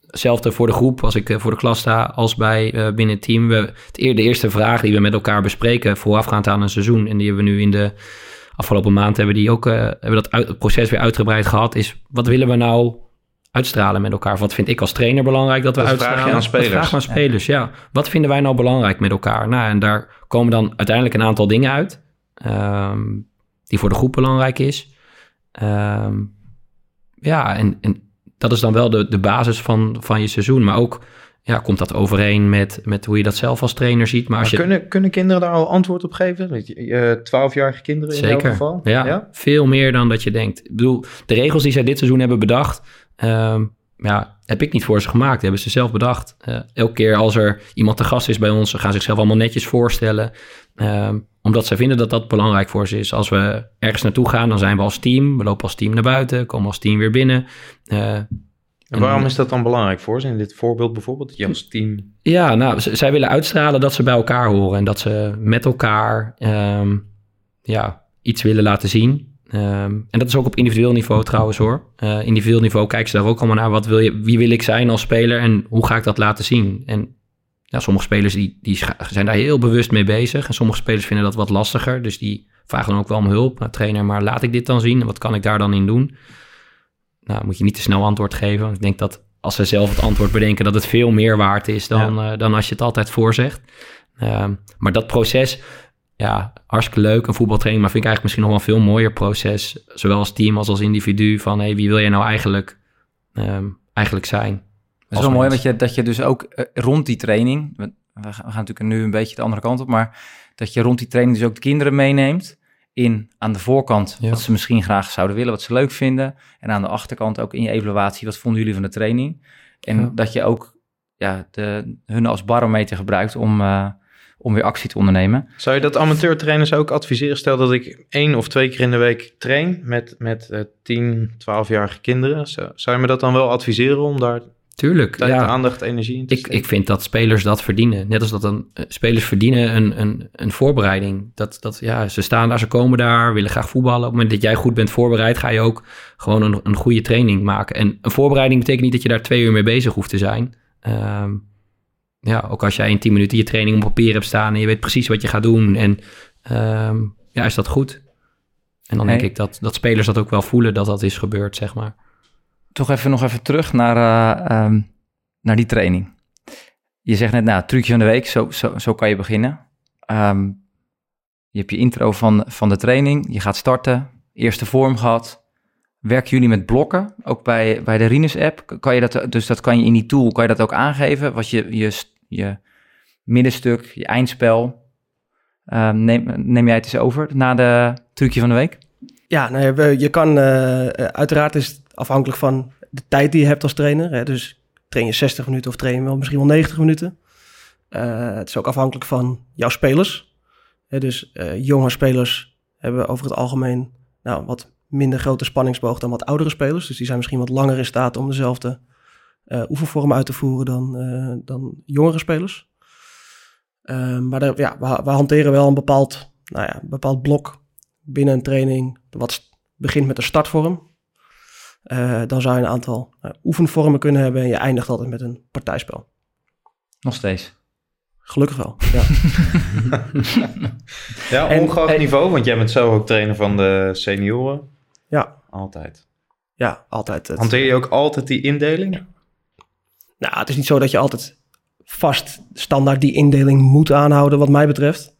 hetzelfde voor de groep als ik eh, voor de klas sta als bij uh, binnen het team. We, het, de eerste vraag die we met elkaar bespreken voorafgaand aan een seizoen en die hebben we nu in de afgelopen maand hebben die ook uh, hebben dat uit, het proces weer uitgebreid gehad is wat willen we nou uitstralen met elkaar? Wat vind ik als trainer belangrijk dat we dat uitstralen? Vraag je aan spelers. vraag aan spelers, ja. ja. Wat vinden wij nou belangrijk met elkaar? Nou, en daar komen dan uiteindelijk een aantal dingen uit um, die voor de groep belangrijk is. Um, ja, en, en dat is dan wel de, de basis van, van je seizoen. Maar ook ja, komt dat overeen met, met hoe je dat zelf als trainer ziet. Maar, als je... kunnen, kunnen kinderen daar al antwoord op geven? Twaalfjarige kinderen in Zeker. elk geval? Ja, ja, veel meer dan dat je denkt. Ik bedoel, de regels die zij dit seizoen hebben bedacht... Um, ja, heb ik niet voor ze gemaakt. hebben ze zelf bedacht. Uh, elke keer als er iemand te gast is bij ons... ze gaan zichzelf allemaal netjes voorstellen. Um, omdat ze vinden dat dat belangrijk voor ze is. Als we ergens naartoe gaan, dan zijn we als team. We lopen als team naar buiten, komen als team weer binnen. Uh, en waarom is dat dan belangrijk voor ze? In dit voorbeeld bijvoorbeeld, je als team... Ja, nou, zij willen uitstralen dat ze bij elkaar horen. En dat ze met elkaar um, ja, iets willen laten zien. Um, en dat is ook op individueel niveau trouwens hoor. Uh, individueel niveau kijken ze daar ook allemaal naar. Wat wil je, wie wil ik zijn als speler en hoe ga ik dat laten zien? En ja, sommige spelers die, die zijn daar heel bewust mee bezig. En sommige spelers vinden dat wat lastiger. Dus die vragen dan ook wel om hulp naar trainer. Maar laat ik dit dan zien? Wat kan ik daar dan in doen? Nou, moet je niet te snel antwoord geven. Ik denk dat als ze zelf het antwoord bedenken... dat het veel meer waard is dan, uh, dan als je het altijd voorzegt. Uh, maar dat proces, ja, hartstikke leuk. Een voetbaltraining, maar vind ik eigenlijk misschien nog wel een veel mooier proces. Zowel als team als als individu. Van, hey, wie wil je nou eigenlijk, um, eigenlijk zijn? Het is wel mooi dat je, dat je dus ook uh, rond die training, we, we, gaan natuurlijk nu een beetje de andere kant op, maar dat je rond die training dus ook de kinderen meeneemt in aan de voorkant wat ze misschien graag zouden willen, wat ze leuk vinden. En aan de achterkant ook in je evaluatie, wat vonden jullie van de training? En dat je ook ja, de, hun als barometer gebruikt om, uh, om weer actie te ondernemen. Zou je dat amateurtrainers ook adviseren? Stel dat ik één of twee keer in de week train met, met uh, 10, 12-jarige kinderen. Zou, zou je me dat dan wel adviseren om daar Tuurlijk. Tijd, ja. aandacht, energie ik, ik vind dat spelers dat verdienen. Net als dat een, eh, spelers verdienen een, een, een voorbereiding. Dat, dat, ja, ze staan daar, ze komen daar, willen graag voetballen. Op het moment dat jij goed bent voorbereid, ga je ook gewoon een, een goede training maken. En een voorbereiding betekent niet dat je daar twee uur mee bezig hoeft te zijn. Um, ja, ook als jij in tien minuten je training op papier hebt staan en je weet precies wat je gaat doen. En um, ja, is dat goed? En dan denk ik dat, dat spelers dat ook wel voelen dat dat is gebeurd, zeg maar toch even nog even terug naar, uh, um, naar die training. Je zegt net, nou, trucje van de week, zo, zo, zo kan je beginnen. Um, je hebt je intro van, van de training, je gaat starten, eerste vorm gehad. werken jullie met blokken? Ook bij, bij de Rinus-app? Kan je dat, dus dat kan je in die tool, kan je dat ook aangeven? Wat je, je, je middenstuk, je eindspel. Ehm, neem, neem jij het eens over na de trucje van de week? Ja, nou, je kan, uh, uiteraard is afhankelijk van de tijd die je hebt als trainer. Hè? Dus train je 60 minuten of train je wel misschien wel 90 minuten. Uh, het is ook afhankelijk van jouw spelers. Hè? Dus jonge spelers hebben over het algemeen nou, wat minder grote spanningsboog dan wat oudere spelers. Dus die zijn misschien wat langer in staat om dezelfde uh, oefenvorm uit te voeren dan, dan jongere spelers. Uh, maar ja, we, we, hanteren wel een bepaald, nou ja, bepaald blok binnen een training. Wat begint met een startvorm. Dan zou je een aantal oefenvormen kunnen hebben en je eindigt altijd met een partijspel. Nog steeds. Gelukkig wel, ja. <laughs> ja, ongeacht niveau, want jij bent zo ook trainer van de senioren. Ja. Altijd. Ja, altijd. Het. Hanteer je ook altijd die indeling? Nou, het is niet zo dat je altijd vast standaard die indeling moet aanhouden, wat mij betreft.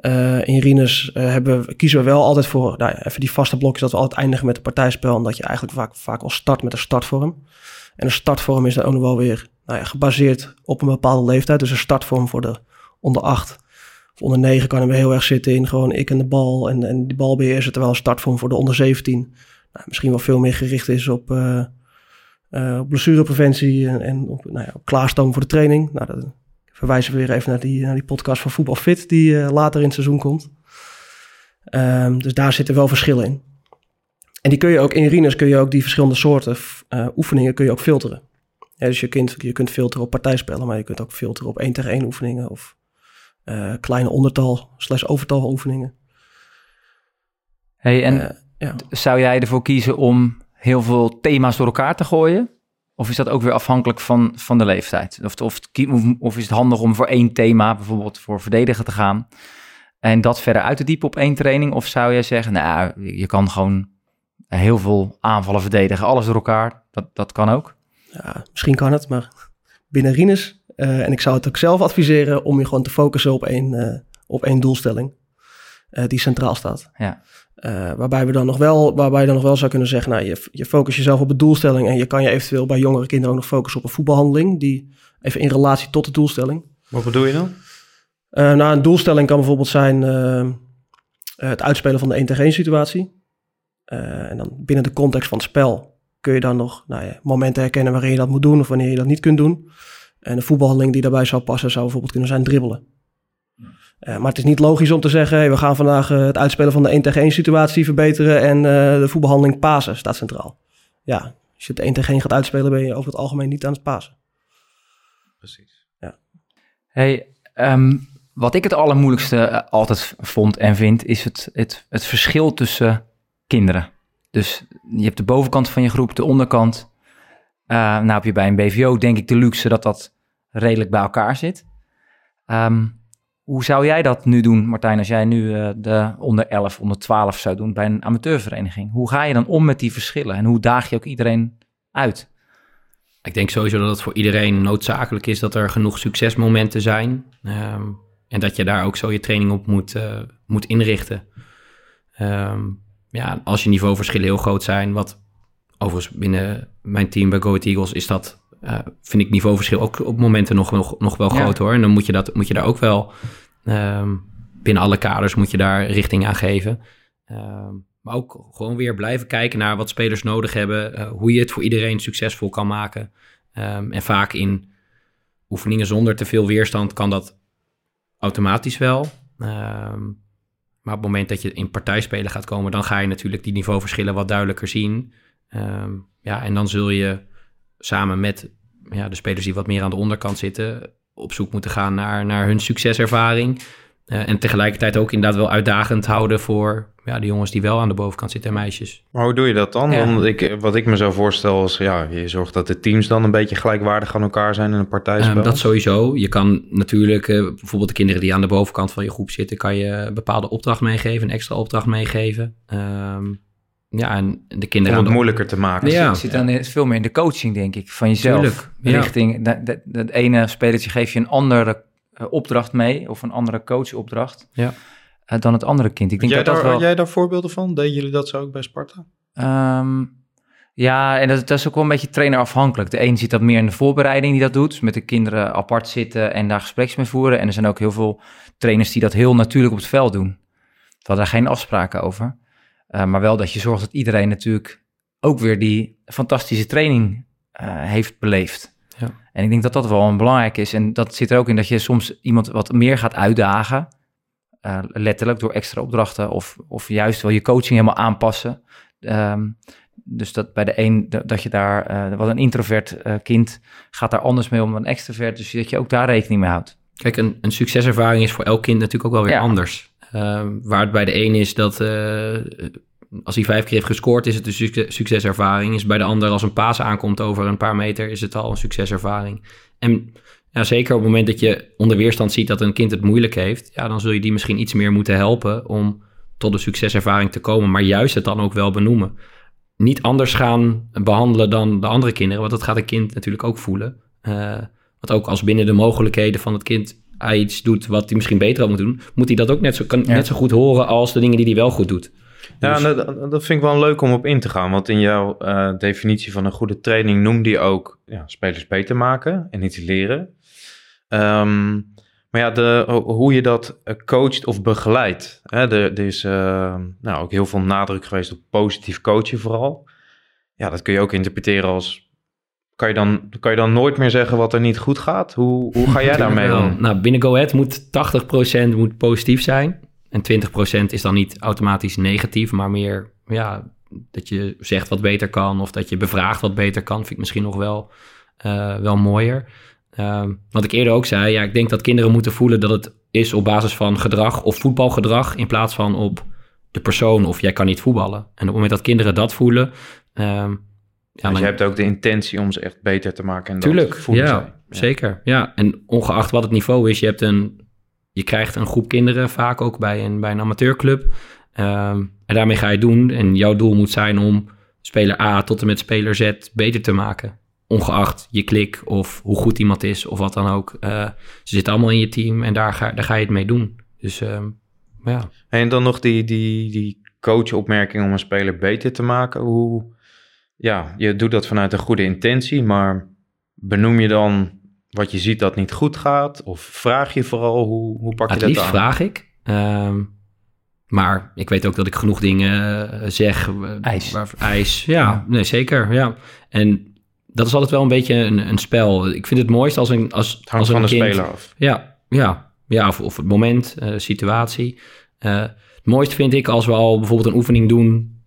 Uh, in Rinus we, kiezen we wel altijd voor nou even die vaste blokjes dat we altijd eindigen met een partijspel. Omdat je eigenlijk vaak, vaak al start met een startvorm. En een startvorm is dan ook nog wel weer nou ja, gebaseerd op een bepaalde leeftijd. Dus een startvorm voor de onder 8 of onder 9 kan hem heel erg zitten in gewoon ik en de bal en, en die bal beheersen. Terwijl een startvorm voor de onder 17 nou, misschien wel veel meer gericht is op, op blessurepreventie en, en op, nou ja, op klaarstomen voor de training. Nou, dan verwijzen we weer even naar die, naar die podcast van Voetbal Fit die uh, later in het seizoen komt. Um, dus daar zitten wel verschillen in. En die kun je ook in Rinus kun je ook die verschillende soorten oefeningen kun je ook filteren. Ja, dus je kunt, je kunt filteren op partijspellen, maar je kunt ook filteren op één tegen één oefeningen of uh, kleine ondertal slash overtal oefeningen. Hey, en ja. zou jij ervoor kiezen om heel veel thema's door elkaar te gooien? Of is dat ook weer afhankelijk van, van de leeftijd? Of, of, of is het handig om voor één thema, bijvoorbeeld voor verdedigen te gaan, en dat verder uit te diepen op één training? Of zou jij zeggen, nou, je kan gewoon heel veel aanvallen verdedigen, alles door elkaar, dat, dat kan ook? Ja, misschien kan het, maar binnen Rinus, uh, en ik zou het ook zelf adviseren om je gewoon te focussen op één, uh, op één doelstelling uh, die centraal staat. Ja. Waarbij, we dan nog wel, waarbij je dan nog wel zou kunnen zeggen, nou, je, je focus jezelf op de doelstelling en je kan je eventueel bij jongere kinderen ook nog focussen op een voetbalhandeling, die even in relatie tot de doelstelling. Wat bedoel je dan? nou, een doelstelling kan bijvoorbeeld zijn het uitspelen van de 1 tegen 1 situatie. en dan binnen de context van het spel kun je dan nog nou ja, momenten herkennen waarin je dat moet doen of wanneer je dat niet kunt doen. En een voetbalhandeling die daarbij zou passen zou bijvoorbeeld kunnen zijn dribbelen. Uh, maar het is niet logisch om te zeggen, hey, we gaan vandaag uh, het uitspelen van de 1 tegen 1 situatie verbeteren en uh, de voetbalhandeling pasen staat centraal. Ja, als je het 1 tegen 1 gaat uitspelen ben je over het algemeen niet aan het pasen. Precies. Ja. Hey, um, wat ik het allermoeilijkste altijd vond en vind, is het, het, het verschil tussen kinderen. Dus je hebt de bovenkant van je groep, de onderkant. Uh, nou heb je bij een BVO denk ik de luxe dat dat redelijk bij elkaar zit. Um, hoe zou jij dat nu doen, Martijn, als jij nu uh, de onder 11, onder 12 zou doen bij een amateurvereniging? Hoe ga je dan om met die verschillen en hoe daag je ook iedereen uit? Ik denk sowieso dat het voor iedereen noodzakelijk is dat er genoeg succesmomenten zijn. Um, en dat je daar ook zo je training op moet, uh, moet inrichten. Um, ja, als je niveauverschillen heel groot zijn, wat overigens binnen mijn team bij Go Eagles is dat, uh, vind ik niveauverschil ook op momenten nog, nog, nog wel groot hoor. En dan moet je, dat, moet je daar ook wel, um, binnen alle kaders moet je daar richting aan geven. Um, maar ook gewoon weer blijven kijken naar wat spelers nodig hebben, uh, hoe je het voor iedereen succesvol kan maken. Um, en vaak in oefeningen zonder te veel weerstand kan dat automatisch wel. Maar op het moment dat je in partijspelen gaat komen, dan ga je natuurlijk die niveauverschillen wat duidelijker zien. Ja, en dan zul je samen met ja, de spelers die wat meer aan de onderkant zitten, op zoek moeten gaan naar, naar hun succeservaring. Uh, en tegelijkertijd ook inderdaad wel uitdagend houden voor ja, de jongens die wel aan de bovenkant zitten en meisjes. Maar hoe doe je dat dan? Ja. Want ik, wat ik me zo voorstel is, ja, je zorgt dat de teams dan een beetje gelijkwaardig aan elkaar zijn in een partijspel. Um, dat sowieso. Je kan natuurlijk, uh, bijvoorbeeld de kinderen die aan de bovenkant van je groep zitten, kan je een bepaalde opdracht meegeven, een extra opdracht meegeven. Um, ja, en de kinderen... Om het moeilijker te maken. Ja. Zit dan veel meer in de coaching, denk ik, van jezelf. Tuurlijk, Richting, dat, dat, dat ene spelertje geef je een andere uh, opdracht mee, of een andere coachopdracht. Ja. Uh, dan het andere kind. Ik denk jij dat daar, dat wel... jij daar voorbeelden van? Deden jullie dat zo ook bij Sparta? Um, Ja, en dat, dat, is ook wel een beetje trainerafhankelijk. De een ziet dat meer in de voorbereiding die dat doet, dus met de kinderen apart zitten en daar gesprekken mee voeren. En er zijn ook heel veel trainers die dat heel natuurlijk op het veld doen. We hadden daar geen afspraken over. Uh, maar wel dat je zorgt dat iedereen natuurlijk ook weer die fantastische training uh, heeft beleefd. Ja. En ik denk dat dat wel een belangrijk is. En dat zit er ook in dat je soms iemand wat meer gaat uitdagen. Uh, letterlijk door extra opdrachten of, of juist wel je coaching helemaal aanpassen. Um, dus dat bij de een, dat je daar, uh, wat een introvert uh, kind gaat daar anders mee om dan een extrovert. Dus dat je ook daar rekening mee houdt. Kijk, een, een succeservaring is voor elk kind natuurlijk ook wel weer anders. Uh, waar het bij de een is dat als hij vijf keer heeft gescoord, is het een succeservaring. Is bij de ander als een paas aankomt over een paar meter, is het al een succeservaring. En zeker op het moment dat je onder weerstand ziet dat een kind het moeilijk heeft, ja, dan zul je die misschien iets meer moeten helpen om tot een succeservaring te komen, maar juist het dan ook wel benoemen. Niet anders gaan behandelen dan de andere kinderen, want dat gaat een kind natuurlijk ook voelen. Uh, want ook als binnen de mogelijkheden van het kind hij iets doet wat hij misschien beter had moeten doen, moet hij dat ook net zo, kan, net zo goed horen als de dingen die hij wel goed doet. Ja, dus- dat, dat, vind ik wel leuk om op in te gaan. Want in jouw uh, definitie van een goede training noemde je ook ja, spelers beter maken en iets leren. Um, maar ja, de, hoe je dat eh, coacht of begeleidt. Hè, er, er is uh, nou, ook heel veel nadruk geweest op positief coachen vooral. Ja, dat kun je ook interpreteren als... Kan je, dan, kan je dan nooit meer zeggen wat er niet goed gaat? Hoe, hoe ga jij <laughs> daarmee om? Nou, binnen Go Ahead moet 80% moet positief zijn. En 20% is dan niet automatisch negatief, maar meer ja, dat je zegt wat beter kan of dat je bevraagt wat beter kan, vind ik misschien nog wel, uh, wel mooier. Uh, wat ik eerder ook zei, ja, ik denk dat kinderen moeten voelen dat het is op basis van gedrag of voetbalgedrag in plaats van op de persoon of jij kan niet voetballen. En op het moment dat kinderen dat voelen. Uh, ja, dus je hebt ook de intentie om ze echt beter te maken. En tuurlijk, ja, ja, zeker. Ja, en ongeacht wat het niveau is, je hebt een je krijgt een groep kinderen vaak ook bij een, bij een amateurclub. Um, en daarmee ga je doen. En jouw doel moet zijn om speler A tot en met speler Z beter te maken. Ongeacht je klik of hoe goed iemand is of wat dan ook. Uh, ze zitten allemaal in je team en daar ga, daar ga je het mee doen. Dus um, ja. En dan nog die, die, die coachopmerking om een speler beter te maken. Hoe, ja, je doet dat vanuit een goede intentie, maar benoem je dan wat je ziet dat niet goed gaat? Of vraag je vooral, hoe, hoe pak je dat aan? Het liefst vraag ik. Um, maar ik weet ook dat ik genoeg dingen uh, zeg. Uh, ijs. Waar, ijs, ja, ja, Nee, zeker, ja. En dat is altijd wel een beetje een, een spel. Ik vind het mooist als een... Als, het hangt als van een de speler af. Ja, ja, ja of, of het moment, uh, situatie. het mooiste vind ik als we al bijvoorbeeld een oefening doen...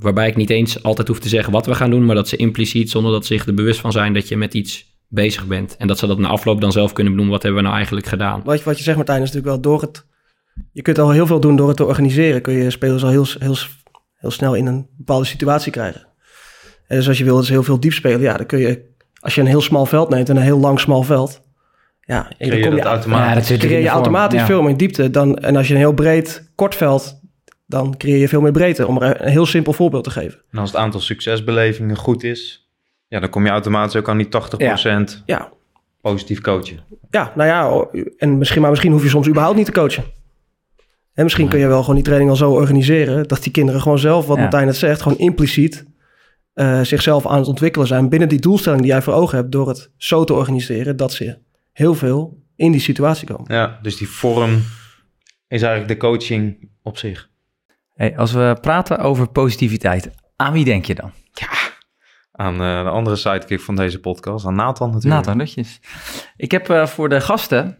waarbij ik niet eens altijd hoef te zeggen wat we gaan doen... maar dat ze impliciet, zonder dat ze zich er bewust van zijn... dat je met iets bezig bent. En dat ze dat na afloop dan zelf kunnen benoemen. Wat hebben we nou eigenlijk gedaan? Wat je, wat je zegt Martijn is natuurlijk wel door het... Je kunt al heel veel doen door het te organiseren. Kun je spelers al heel, heel, heel snel in een bepaalde situatie krijgen. En dus als je wil dus heel veel diep spelen, ja, dan kun je... Als je een heel smal veld neemt en een heel lang smal veld... Ja, dan kom je, automatisch. Ja, creëer je automatisch veel meer diepte. Dan, en als je een heel breed kort veld dan creëer je veel meer breedte. Om er een heel simpel voorbeeld te geven. En als het aantal succesbelevingen goed is, ja, dan kom je automatisch ook aan die 80% ja. positief coachen. Ja, nou ja, en misschien, maar misschien hoef je soms überhaupt niet te coachen. En misschien kun je wel gewoon die training al zo organiseren... dat die kinderen gewoon zelf, wat Martijn het zegt... gewoon impliciet uh, zichzelf aan het ontwikkelen zijn... binnen die doelstelling die jij voor ogen hebt... door het zo te organiseren dat ze heel veel in die situatie komen. Ja, dus die vorm is eigenlijk de coaching op zich. Hey, als we praten over positiviteit, aan wie denk je dan? Ja, aan uh, de andere sidekick van deze podcast, aan Nathan natuurlijk. Nathan Rutjes. Ik heb uh, voor de gasten,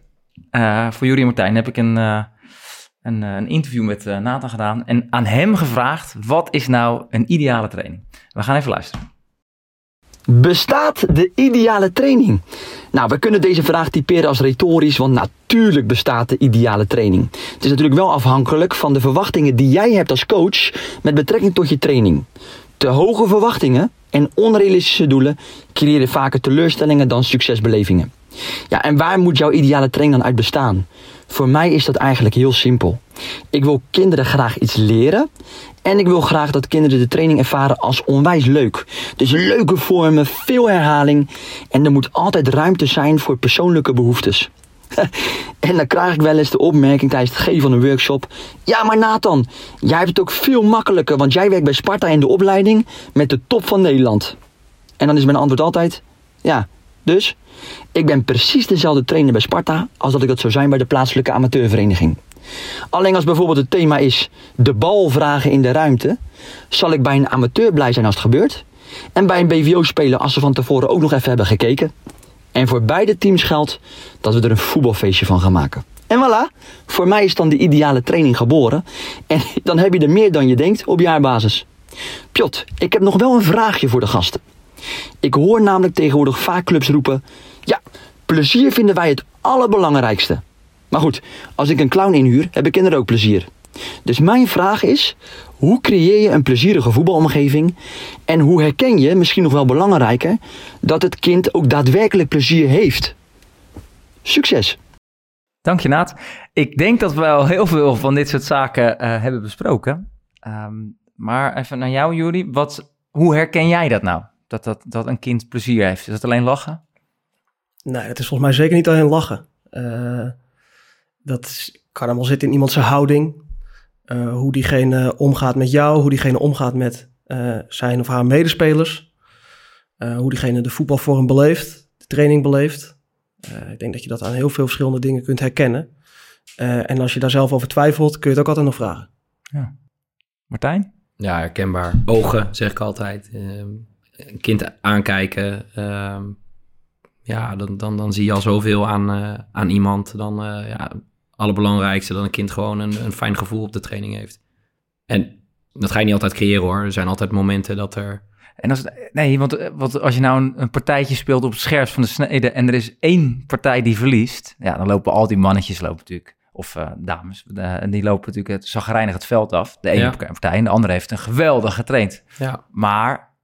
uh, voor Jurie en Martijn, heb ik een, een, een, interview met Nathan gedaan. En aan hem gevraagd, wat is nou een ideale training? We gaan even luisteren. Bestaat de ideale training? Nou, we kunnen deze vraag typeren als retorisch, want natuurlijk bestaat de ideale training. Het is natuurlijk wel afhankelijk van de verwachtingen die jij hebt als coach met betrekking tot je training. Te hoge verwachtingen en onrealistische doelen creëren vaker teleurstellingen dan succesbelevingen. Ja, en waar moet jouw ideale training dan uit bestaan? Voor mij is dat eigenlijk heel simpel. Ik wil kinderen graag iets leren en ik wil graag dat kinderen de training ervaren als onwijs leuk. Dus leuke vormen, veel herhaling en er moet altijd ruimte zijn voor persoonlijke behoeftes. <laughs> en dan krijg ik wel eens de opmerking tijdens het geven van een workshop. Ja, maar Nathan, jij hebt het ook veel makkelijker, want jij werkt bij Sparta in de opleiding met de top van Nederland. En dan is mijn antwoord altijd, ja, dus ik ben precies dezelfde trainer bij Sparta als dat ik dat zou zijn bij de plaatselijke amateurvereniging. Alleen als bijvoorbeeld het thema is de bal vragen in de ruimte, zal ik bij een amateur blij zijn als het gebeurt. En bij een BVO spelen als ze van tevoren ook nog even hebben gekeken. En voor beide teams geldt dat we er een voetbalfeestje van gaan maken. En voilà, voor mij is dan de ideale training geboren. En dan heb je er meer dan je denkt op jaarbasis. Pjot, ik heb nog wel een vraagje voor de gasten. Ik hoor namelijk tegenwoordig vaak clubs roepen: Ja, plezier vinden wij het allerbelangrijkste. Maar goed, als ik een clown inhuur, heb ik er ook plezier. Dus mijn vraag is: hoe creëer je een plezierige voetbalomgeving? En hoe herken je, misschien nog wel belangrijker, dat het kind ook daadwerkelijk plezier heeft? Succes! Dank je, Naat. Ik denk dat we al heel veel van dit soort zaken uh, hebben besproken. Um, maar even naar jou, Juri. Wat, hoe herken jij dat nou? Dat, dat, dat een kind plezier heeft? Is dat alleen lachen? Nee, het is volgens mij zeker niet alleen lachen. Uh, dat kan allemaal zitten in iemands houding. Uh, hoe diegene omgaat met jou, hoe diegene omgaat met uh, zijn of haar medespelers. Uh, hoe diegene de voetbalvorm beleeft, de training beleeft. ik denk dat je dat aan heel veel verschillende dingen kunt herkennen. en als je daar zelf over twijfelt, kun je het ook altijd nog vragen. Ja. Martijn? Ja, herkenbaar. Ogen, zeg ik altijd. Een kind aankijken. Ehm, ja, dan, dan, dan zie je al zoveel aan, aan iemand. Dan, ja, allerbelangrijkste dat een kind gewoon een, een fijn gevoel op de training heeft. En dat ga je niet altijd creëren hoor. Er zijn altijd momenten dat er. En als, nee, want, eh, want als je nou een, een partijtje speelt op het van de snede en er is één partij die verliest, ja, dan lopen al die mannetjes lopen natuurlijk, of uh, dames, uh, en die lopen natuurlijk het zagrijnig het veld af. De ene ja. partij en de andere heeft een geweldig getraind. Ja. Maar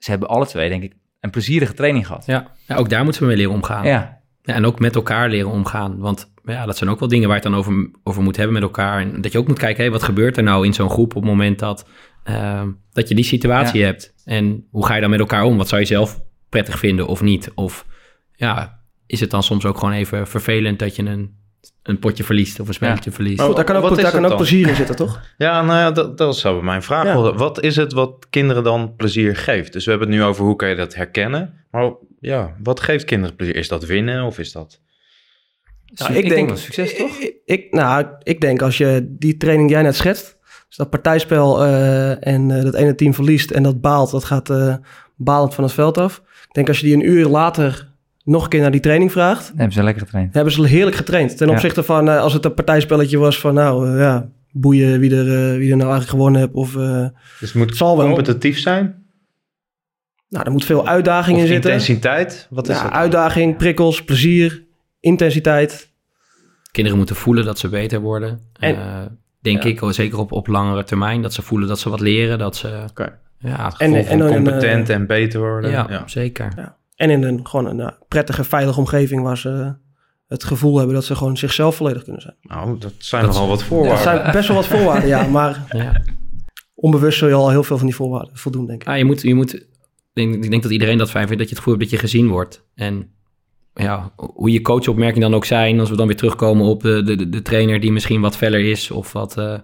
ze hebben alle twee, denk ik, een plezierige training gehad. Ja, ja ook daar moeten we mee leren omgaan. Ja. Ja, en ook met elkaar leren omgaan. Want ja, dat zijn ook wel dingen waar je het dan over, over moet hebben met elkaar. En dat je ook moet kijken, hey, wat gebeurt er nou in zo'n groep op het moment dat, uh, dat je die situatie hebt? En hoe ga je dan met elkaar om? Wat zou je zelf prettig vinden of niet? Of ja, is het dan soms ook gewoon even vervelend dat je een, een potje verliest of een spelletje ja. verliest? Daar kan ook, daar kan ook plezier in zitten, toch? <laughs> Ja, nou ja, dat, dat zou mijn vraag ja. Wat is het wat kinderen dan plezier geeft? Dus we hebben het nu over hoe kan je dat herkennen. Maar ja, wat geeft kinderen plezier? Is dat winnen of is dat... Nou, ik, ik, denk, succes toch? Ik, nou, ik denk als je die training jij net schetst, dus dat partijspel uh, en uh, dat ene team verliest en dat baalt, dat gaat uh, balend van het veld af. Ik denk als je die een uur later nog een keer naar die training vraagt. Dan hebben ze lekker getraind. Hebben ze heerlijk getraind. Ten opzichte van als het een partijspelletje was van nou ja, boeien wie er, wie er nou eigenlijk gewonnen hebt. Of, dus het moet zal wel. competitief zijn? Nou, er moet veel uitdaging of in zitten. intensiteit? Wat is ja, dat? uitdaging, prikkels, plezier, intensiteit. Kinderen moeten voelen dat ze beter worden. En, uh, denk ja. ik, zeker op, op langere termijn. Dat ze voelen dat ze wat leren. Dat ze okay. ja, en, en, en competent en beter worden. Ja, ja. zeker. En in een, gewoon een prettige, veilige omgeving waar ze het gevoel hebben dat ze gewoon zichzelf volledig kunnen zijn. Nou, dat zijn dat nogal wat voorwaarden. Dat zijn best wel wat voorwaarden, ja. <laughs> Maar ja. onbewust zul je al heel veel van die voorwaarden voldoen, denk ik. Ah, je moet, je moet ik denk dat iedereen dat fijn vindt, dat je het gevoel hebt dat je gezien wordt. En ja, hoe je coachopmerkingen dan ook zijn, als we dan weer terugkomen op de, de, de trainer die misschien wat feller is of wat uh,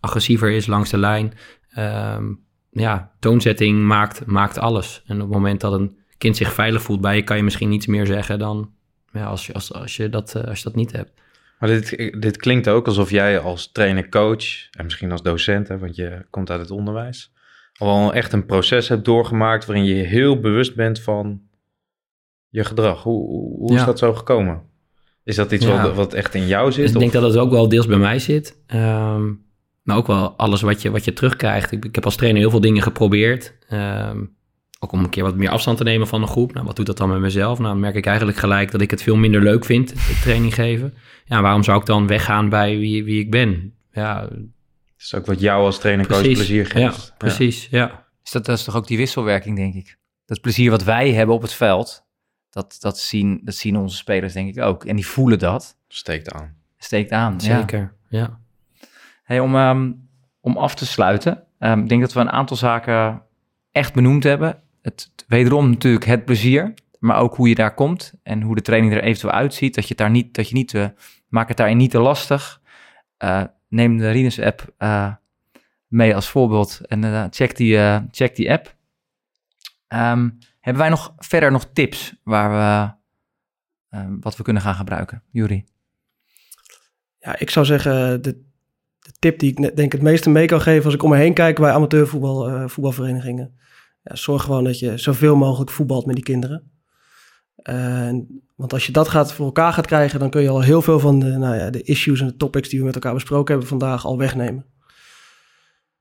agressiever is langs de lijn. Um, ja, toonzetting maakt, maakt alles. En op het moment dat een kind zich veilig voelt bij je, kan je misschien niets meer zeggen dan ja, als, je, als, als, je dat, uh, als je dat niet hebt. Maar dit, dit klinkt ook alsof jij als trainer-coach en misschien als docent, hè, want je komt uit het onderwijs, al echt een proces hebt doorgemaakt waarin je heel bewust bent van je gedrag. Hoe, hoe is dat zo gekomen? Is dat iets wat, wat, echt in jou zit? ik denk dat het ook wel deels bij mij zit. Um, maar ook wel alles wat je, wat je terugkrijgt. Ik, ik heb als trainer heel veel dingen geprobeerd. Um, ook om een keer wat meer afstand te nemen van een groep. Nou, wat doet dat dan met mezelf? Nou, dan merk ik eigenlijk gelijk dat ik het veel minder leuk vind, training geven. Ja, waarom zou ik dan weggaan bij wie, wie ik ben? Ja, is ook wat jou als trainer coach plezier geeft. Ja, precies, ja. Is dat, dat is toch ook die wisselwerking, denk ik. Dat plezier wat wij hebben op het veld, dat, dat, zien, dat zien onze spelers denk ik ook. En die voelen dat. Steekt aan. Steekt aan, Zeker, ja. Hey, om, um, om af te sluiten, um, ik denk dat we een aantal zaken echt benoemd hebben. Het, wederom natuurlijk het plezier. maar ook hoe je daar komt en hoe de training er eventueel uitziet. Dat je, daar niet, dat je niet, uh, maak het daarin niet te lastig. Uh, neem de Rinus app uh, mee als voorbeeld en check, die, check die app. Um, hebben wij nog verder nog tips waar we, wat we kunnen gaan gebruiken? Jury? Ja, ik zou zeggen, de, de tip die ik denk het meeste mee kan geven als ik om me heen kijk bij amateurvoetbal, voetbalverenigingen. Ja, zorg gewoon dat je zoveel mogelijk voetbalt met die kinderen. Want als je dat gaat voor elkaar gaat krijgen, dan kun je al heel veel van de, nou ja, de issues en de topics die we met elkaar besproken hebben vandaag al wegnemen.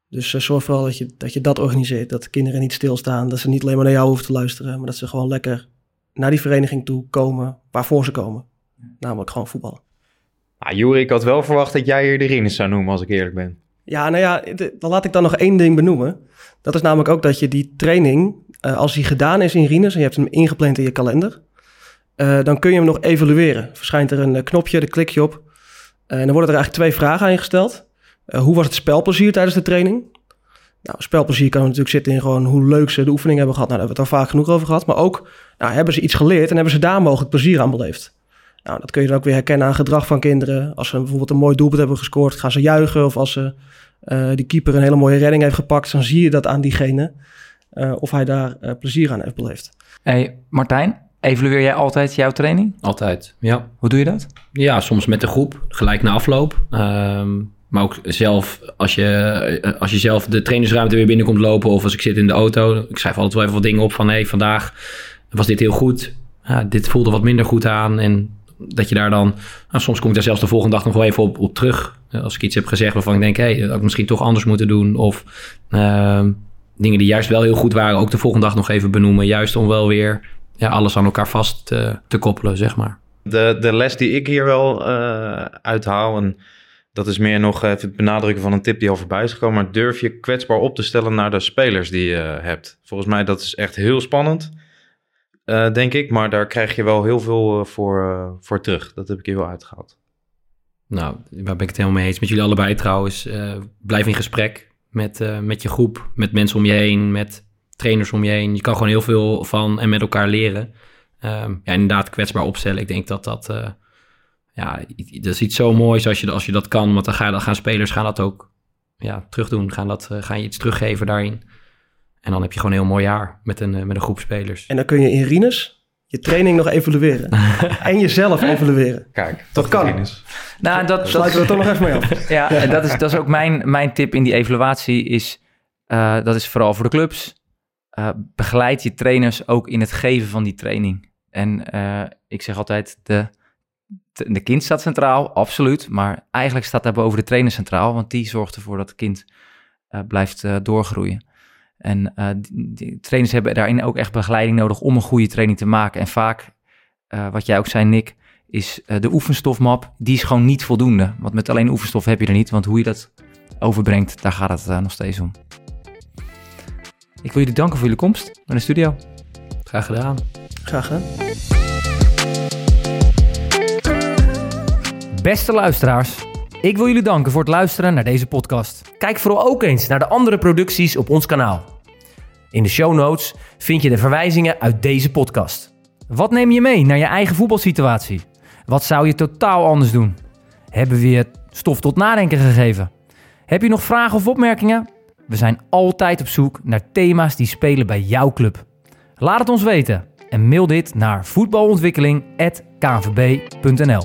Dus uh, zorg vooral dat je, dat je dat organiseert. Dat kinderen niet stilstaan. Dat ze niet alleen maar naar jou hoeven te luisteren. Maar dat ze gewoon lekker naar die vereniging toe komen waarvoor ze komen. Namelijk gewoon voetballen. Ah, Juri, ik had wel verwacht dat jij hier de Rines zou noemen, als ik eerlijk ben. Ja, nou ja, dan laat ik dan nog één ding benoemen. Dat is namelijk ook dat je die training, uh, als die gedaan is in Rines en je hebt hem ingepland in je kalender, uh, dan kun je hem nog evalueren. Verschijnt er een knopje, daar klik je op. En dan worden er eigenlijk twee vragen aan gesteld. hoe was het spelplezier tijdens de training? Nou, spelplezier kan natuurlijk zitten in gewoon hoe leuk ze de oefening hebben gehad. Nou, daar hebben we het al vaak genoeg over gehad. Maar ook, nou, hebben ze iets geleerd en hebben ze daar mogelijk plezier aan beleefd? Nou, dat kun je dan ook weer herkennen aan gedrag van kinderen. Als ze bijvoorbeeld een mooi doelpunt hebben gescoord, gaan ze juichen. Of als ze, uh, die keeper een hele mooie redding heeft gepakt, dan zie je dat aan diegene. Uh, of hij daar uh, plezier aan heeft beleefd. Hey, Martijn, evalueer jij altijd jouw training? Altijd, ja. Hoe doe je dat? Ja, soms met de groep, gelijk na afloop. Um, maar ook zelf, als je, als je zelf de trainingsruimte weer binnenkomt lopen... of als ik zit in de auto, ik schrijf altijd wel even wat dingen op van... hé, hey, vandaag was dit heel goed. Ja, dit voelde wat minder goed aan en dat je daar dan, nou, soms kom ik daar zelfs de volgende dag nog wel even op, op terug. Als ik iets heb gezegd waarvan ik denk, hé, hey, dat had ik misschien toch anders moeten doen. Of uh, dingen die juist wel heel goed waren, ook de volgende dag nog even benoemen. Juist om wel weer ja, alles aan elkaar vast te, te koppelen, zeg maar. De, de les die ik hier wel uh, uithaal, en dat is meer nog even het benadrukken van een tip die al voorbij is gekomen. Maar durf je kwetsbaar op te stellen naar de spelers die je hebt. Volgens mij dat is echt heel spannend. Uh, denk ik. Maar daar krijg je wel heel veel uh, voor, uh, voor terug. Dat heb ik hier wel uitgehaald. Nou, waar ben ik het helemaal mee eens. Met jullie allebei trouwens. blijf in gesprek met, met je groep, met mensen om je heen, met trainers om je heen. Je kan gewoon heel veel van en met elkaar leren. Um, ja, inderdaad, kwetsbaar opstellen. Ik denk dat dat... ja, dat is iets zo moois als je, als je dat kan. Want dan, ga, dan gaan spelers gaan dat ook ja, terugdoen. Gaan, dat, gaan je iets teruggeven daarin. En dan heb je gewoon een heel mooi jaar met een, eh, met een groep spelers. En dan kun je in Rinus je training nog evalueren. <laughs> en jezelf evalueren. Kijk, dat kan. Nou, dat sluiten we er toch nog even mee af. <laughs> ja, en dat is, dat is ook mijn, mijn tip in die evaluatie. Is, uh, dat is vooral voor de clubs. Uh, begeleid je trainers ook in het geven van die training. En uh, ik zeg altijd, de, de kind staat centraal, absoluut. Maar eigenlijk staat daar boven de trainer centraal. Want die zorgt ervoor dat het kind blijft doorgroeien. En uh, die, trainers hebben daarin ook echt begeleiding nodig om een goede training te maken. En vaak, uh, wat jij ook zei, Nick, is uh, de oefenstofmap, die is gewoon niet voldoende. Want met alleen oefenstof heb je er niet, want hoe je dat overbrengt, daar gaat het nog steeds om. Ik wil jullie danken voor jullie komst naar de studio. Graag gedaan. Graag gedaan. Beste luisteraars, ik wil jullie danken voor het luisteren naar deze podcast. Kijk vooral ook eens naar de andere producties op ons kanaal. In de show notes vind je de verwijzingen uit deze podcast. Wat neem je mee naar je eigen voetbalsituatie? Wat zou je totaal anders doen? Hebben we je stof tot nadenken gegeven? Heb je nog vragen of opmerkingen? We zijn altijd op zoek naar thema's die spelen bij jouw club. Laat het ons weten en mail dit naar voetbalontwikkeling.kvb.nl